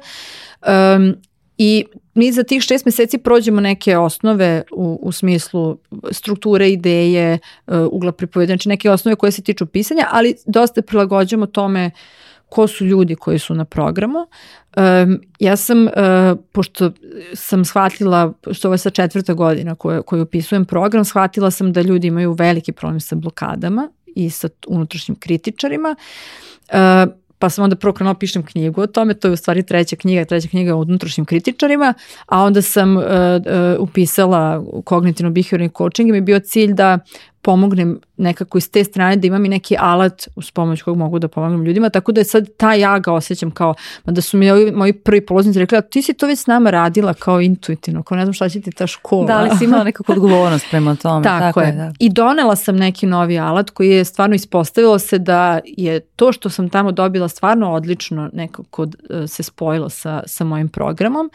Um, I mi za tih šest meseci prođemo neke osnove u, u smislu strukture, ideje, uh, ugla pripovedanja, znači neke osnove koje se tiču pisanja, ali dosta prilagođamo tome ko su ljudi koji su na programu. Um, ja sam, uh, pošto sam shvatila, što ovo je sa četvrta godina koju, koju upisujem program, shvatila sam da ljudi imaju veliki problem sa blokadama i sa unutrašnjim kritičarima. Uh, pa sam onda prvo krenuo da pišem knjigu o tome, to je u stvari treća knjiga, treća knjiga o unutrašnjim kritičarima, a onda sam uh, uh, upisala kognitivno behaviorni coaching i mi je bio cilj da pomognem nekako iz te strane da imam i neki alat uz pomoć kojeg mogu da pomognem ljudima, tako da je sad ta ja ga osjećam kao, da su mi ovi, moji prvi polaznici rekli, a ti si to već s nama radila kao intuitivno, kao ne znam šta će ti ta škola. Da, ali si imala nekakvu odgovornost prema tome. (laughs) tako, tako je. Da. I donela sam neki novi alat koji je stvarno ispostavilo se da je to što sam tamo dobila stvarno odlično nekako e, se spojilo sa, sa mojim programom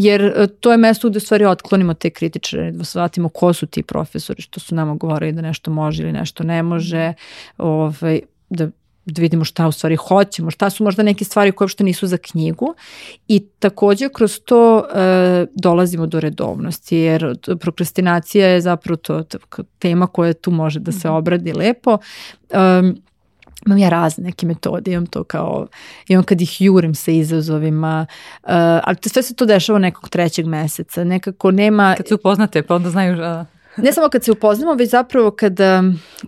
jer e, to je mesto gde stvari otklonimo te kritičare, da shvatimo ko su ti profesori što su nama govorili da nešto može ili nešto ne može, ovaj, da da vidimo šta u stvari hoćemo, šta su možda neke stvari koje uopšte nisu za knjigu i takođe kroz to e, dolazimo do redovnosti jer prokrastinacija je zapravo to, tema koja tu može da se mhm. obradi lepo. Um, imam ja razne neke metode, imam to kao, imam kad ih jurim sa izazovima, uh, ali sve se to dešava nekog trećeg meseca, nekako nema... Kad se upoznate, pa onda znaju... Uh... (laughs) Ne samo kad se upoznamo, već zapravo kada,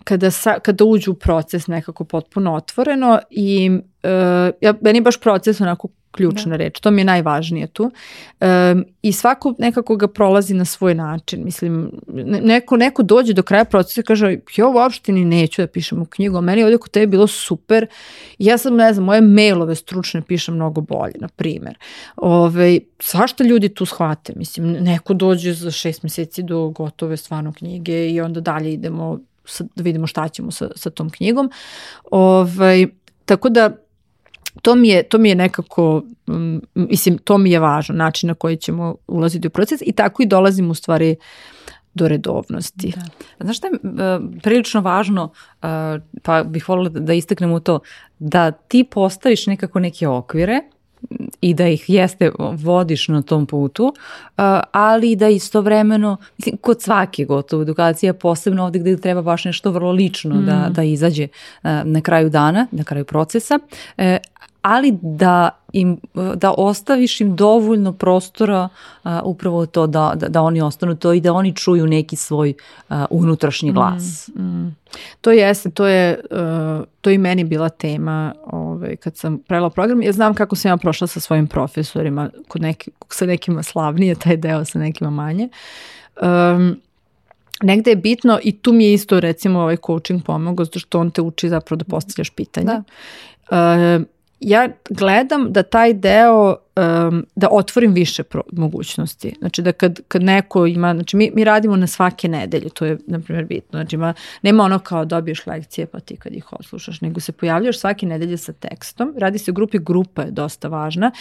kada, sa, kada uđu u proces nekako potpuno otvoreno i uh, ja, meni baš proces onako ključna da. reč, to mi je najvažnije tu. Um, I svako nekako ga prolazi na svoj način. Mislim, neko, neko dođe do kraja procesa i kaže, ja uopšte ni neću da pišem u knjigu, a meni ovdje kod tebe bilo super. Ja sam, ne znam, moje mailove stručne pišem mnogo bolje, na primer. Ove, svašta ljudi tu shvate. Mislim, neko dođe za šest meseci do gotove stvarno knjige i onda dalje idemo sa, da vidimo šta ćemo sa, sa tom knjigom. Ove, tako da to mi je, to mi je nekako, um, mislim, to mi je važno, način na koji ćemo ulaziti u proces i tako i dolazimo u stvari do redovnosti. Da. Znaš šta je uh, prilično važno, uh, pa bih volila da istaknem u to, da ti postaviš nekako neke okvire i da ih jeste vodiš na tom putu, uh, ali da istovremeno, mislim, kod svake gotovo edukacije, posebno ovde gde treba baš nešto vrlo lično da, mm. da, da izađe na kraju dana, na kraju procesa, ali da im, da ostaviš im dovoljno prostora uh, upravo to da, da, da oni ostanu to i da oni čuju neki svoj uh, unutrašnji glas. Mm, mm. To jeste, to je, uh, to i meni bila tema ovaj, kad sam prela program. Ja znam kako sam ja prošla sa svojim profesorima, kod neki, sa nekima slavnije taj deo, sa nekima manje. Um, negde je bitno i tu mi je isto recimo ovaj coaching pomogao zato što on te uči zapravo da postavljaš pitanja. Da. Uh, ja gledam da taj deo um, da otvorim više pro, mogućnosti. Znači da kad, kad neko ima, znači mi, mi radimo na svake nedelje, to je na primjer bitno. Znači ima, nema ono kao dobiješ lekcije pa ti kad ih odslušaš, nego se pojavljaš svake nedelje sa tekstom. Radi se u grupi, grupa je dosta važna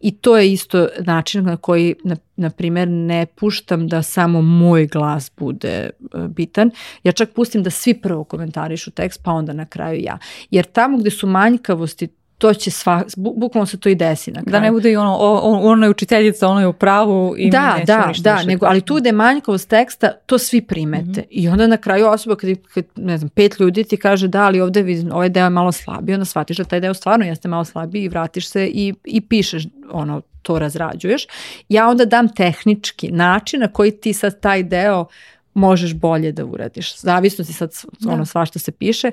i to je isto način na koji na, na primjer ne puštam da samo moj glas bude uh, bitan. Ja čak pustim da svi prvo komentarišu tekst pa onda na kraju ja. Jer tamo gde su manjkavosti to će sva, bu, bukvalno se to i desi na kraju. Da ne bude i ono, ono je učiteljica, ono je u pravu i da, mi da, da, nego, ali tu gde je manjkavost teksta, to svi primete. Mm -hmm. I onda na kraju osoba, kad, kad, ne znam, pet ljudi ti kaže da, ali ovde vidim, ovaj deo je malo slabiji, onda shvatiš da taj deo stvarno jeste malo slabiji i vratiš se i, i pišeš ono, to razrađuješ. Ja onda dam tehnički način na koji ti sad taj deo možeš bolje da uradiš. Zavisno si sad ono da. svašta se piše,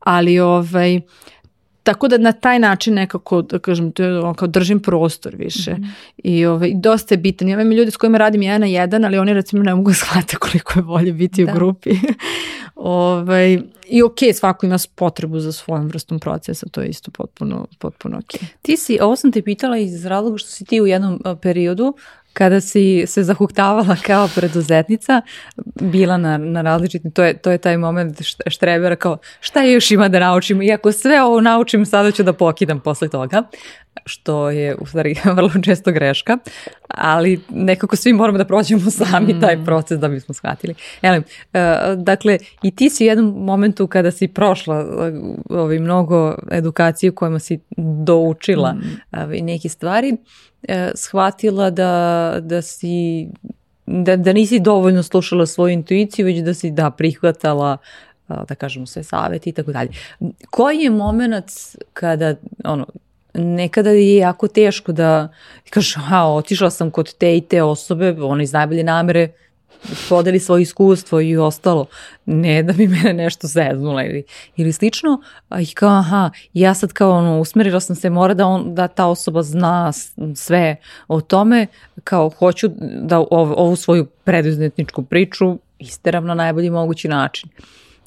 ali ovaj, Tako da na taj način nekako, da kažem, kao držim prostor više. Mm -hmm. I ovaj, dosta je bitan. Ja imam ljudi s kojima radim jedan na jedan, ali oni recimo ne mogu (laughs) shvate koliko je bolje biti da. u grupi. (laughs) ovaj, I ok, svako ima potrebu za svojom vrstom procesa, to je isto potpuno, potpuno ok. Ti si, ovo sam te pitala iz razloga što si ti u jednom periodu kada si se zahuktavala (laughs) kao preduzetnica, bila na, na različitim, to je, to je taj moment štrebera kao šta je još ima da naučim i ako sve ovo naučim sada ću da pokidam posle toga što je u stvari (laughs) vrlo često greška, ali nekako svi moramo da prođemo sami mm. taj proces da bismo shvatili. Elem, uh, dakle, i ti si u jednom momentu kada si prošla uh, ovi mnogo edukacije u kojima si doučila mm. uh, neke stvari, uh, shvatila da, da si da, da nisi dovoljno slušala svoju intuiciju, već da si da prihvatala da kažemo sve savete i tako dalje. Koji je moment kada ono, nekada je jako teško da kažeš, a otišla sam kod te i te osobe, ona iz najbolje namere podeli svoje iskustvo i ostalo, ne da bi mene nešto zeznula ili, ili slično, a i kao aha, ja sad kao ono, usmerila sam se, mora da, on, da ta osoba zna sve o tome, kao hoću da ov, ovu svoju preduzetničku priču isteram na najbolji mogući način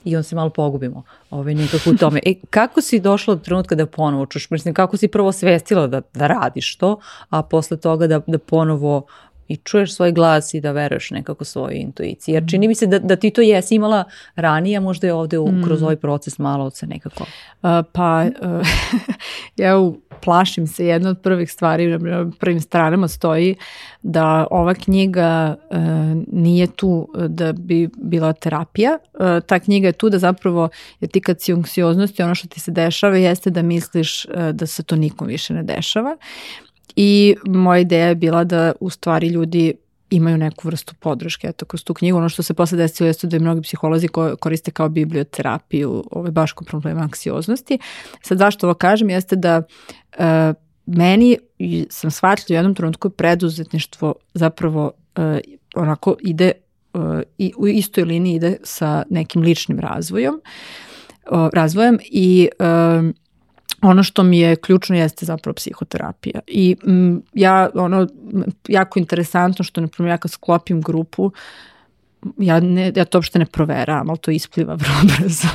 i on se malo pogubimo ovaj, nekako u tome. E, kako si došla do trenutka da ponovo čuš? Mislim, kako si prvo svestila da, da radiš to, a posle toga da, da ponovo i čuješ svoj glas i da veruješ nekako svojoj intuiciji. Jer čini mi se da, da ti to jesi imala ranije, možda je ovde u, kroz mm. ovaj proces malo se nekako. Uh, pa uh, (laughs) ja plašim se, jedna od prvih stvari na prvim stranama stoji da ova knjiga uh, nije tu da bi bila terapija. Uh, ta knjiga je tu da zapravo, jer ti kad si u anksioznosti, ono što ti se dešava jeste da misliš uh, da se to nikom više ne dešava. I moja ideja je bila da u stvari ljudi imaju neku vrstu podrške eto, kroz tu knjigu. Ono što se posle desilo jeste da i mnogi psiholozi koriste kao biblioterapiju ovaj, baš kod problema anksioznosti. Sad zašto ovo kažem jeste da uh, meni sam shvatila u jednom trenutku preduzetništvo zapravo uh, onako ide uh, i u istoj liniji ide sa nekim ličnim razvojom, uh, razvojem i uh, ono što mi je ključno jeste zapravo psihoterapija. I m, ja, ono, jako interesantno što, na primjer, ja kad sklopim grupu, ja, ne, ja to uopšte ne proveravam, ali to ispliva (laughs) vrlo brzo.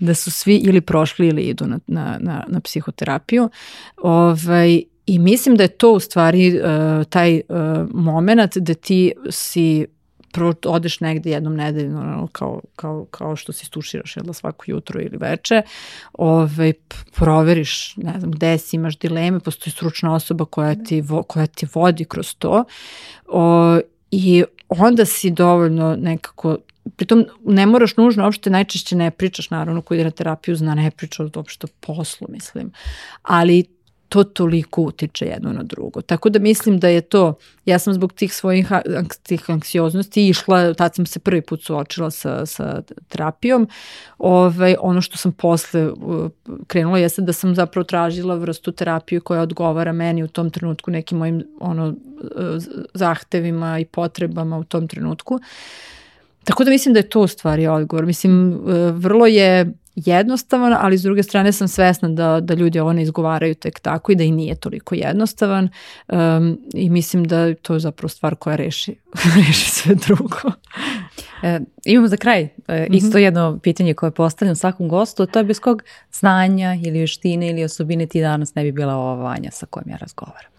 da su svi ili prošli ili idu na, na, na, na psihoterapiju. Ovaj, I mislim da je to u stvari uh, taj uh, moment da ti si prvo odeš negde jednom nedeljno, kao, kao, kao što se stuširaš jedla svako jutro ili veče, ovaj, proveriš, ne znam, gde si, imaš dileme, postoji stručna osoba koja ti, vo, koja ti vodi kroz to o, i onda si dovoljno nekako pritom ne moraš nužno, uopšte najčešće ne pričaš, naravno, ko ide na terapiju zna, ne priča uopšte poslu, mislim. Ali to toliko utiče jedno na drugo. Tako da mislim da je to, ja sam zbog tih svojih tih anksioznosti išla, tad sam se prvi put suočila sa, sa terapijom. Ove, ono što sam posle krenula jeste da sam zapravo tražila vrstu terapije koja odgovara meni u tom trenutku nekim mojim ono, zahtevima i potrebama u tom trenutku. Tako da mislim da je to u stvari odgovor. Mislim, e, vrlo je jednostavan, ali s druge strane sam svesna da, da ljudi ovo ne izgovaraju tek tako i da i nije toliko jednostavan um, i mislim da to je zapravo stvar koja reši, (laughs) reši sve drugo. E, imamo za kraj e, mhm. isto jedno pitanje koje postavljam svakom gostu, to je bez kog znanja ili veštine ili osobine ti danas ne bi bila ova Vanja sa kojom ja razgovaram.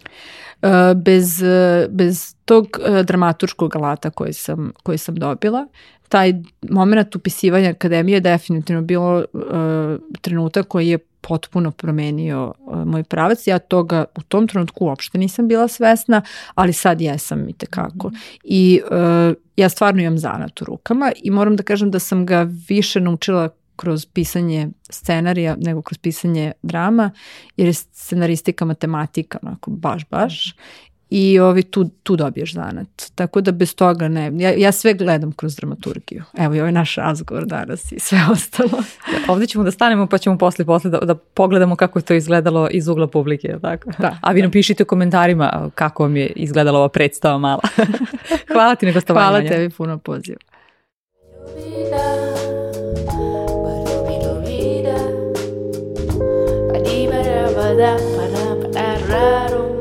E, bez, bez tog e, dramaturškog alata koji sam, koji sam dobila, taj moment upisivanja akademije je definitivno bilo uh, trenutak koji je potpuno promenio uh, moj pravac. Ja toga u tom trenutku uopšte nisam bila svesna, ali sad jesam i tekako. Mm -hmm. I uh, ja stvarno imam zanat u rukama i moram da kažem da sam ga više naučila kroz pisanje scenarija nego kroz pisanje drama, jer je scenaristika matematika, onako baš, baš i ovi, tu, tu dobiješ zanat. Tako da bez toga ne. Ja, ja sve gledam kroz dramaturgiju. Evo i ovaj naš razgovor danas i sve ostalo. (laughs) Ovde ćemo da stanemo pa ćemo posle, posle da, da pogledamo kako je to izgledalo iz ugla publike. Tako? Da. A vi nam pišite u komentarima kako vam je izgledala ova predstava mala. (laughs) Hvala ti na gostovanju. Hvala tebi puno poziv. Da, para, para, raro.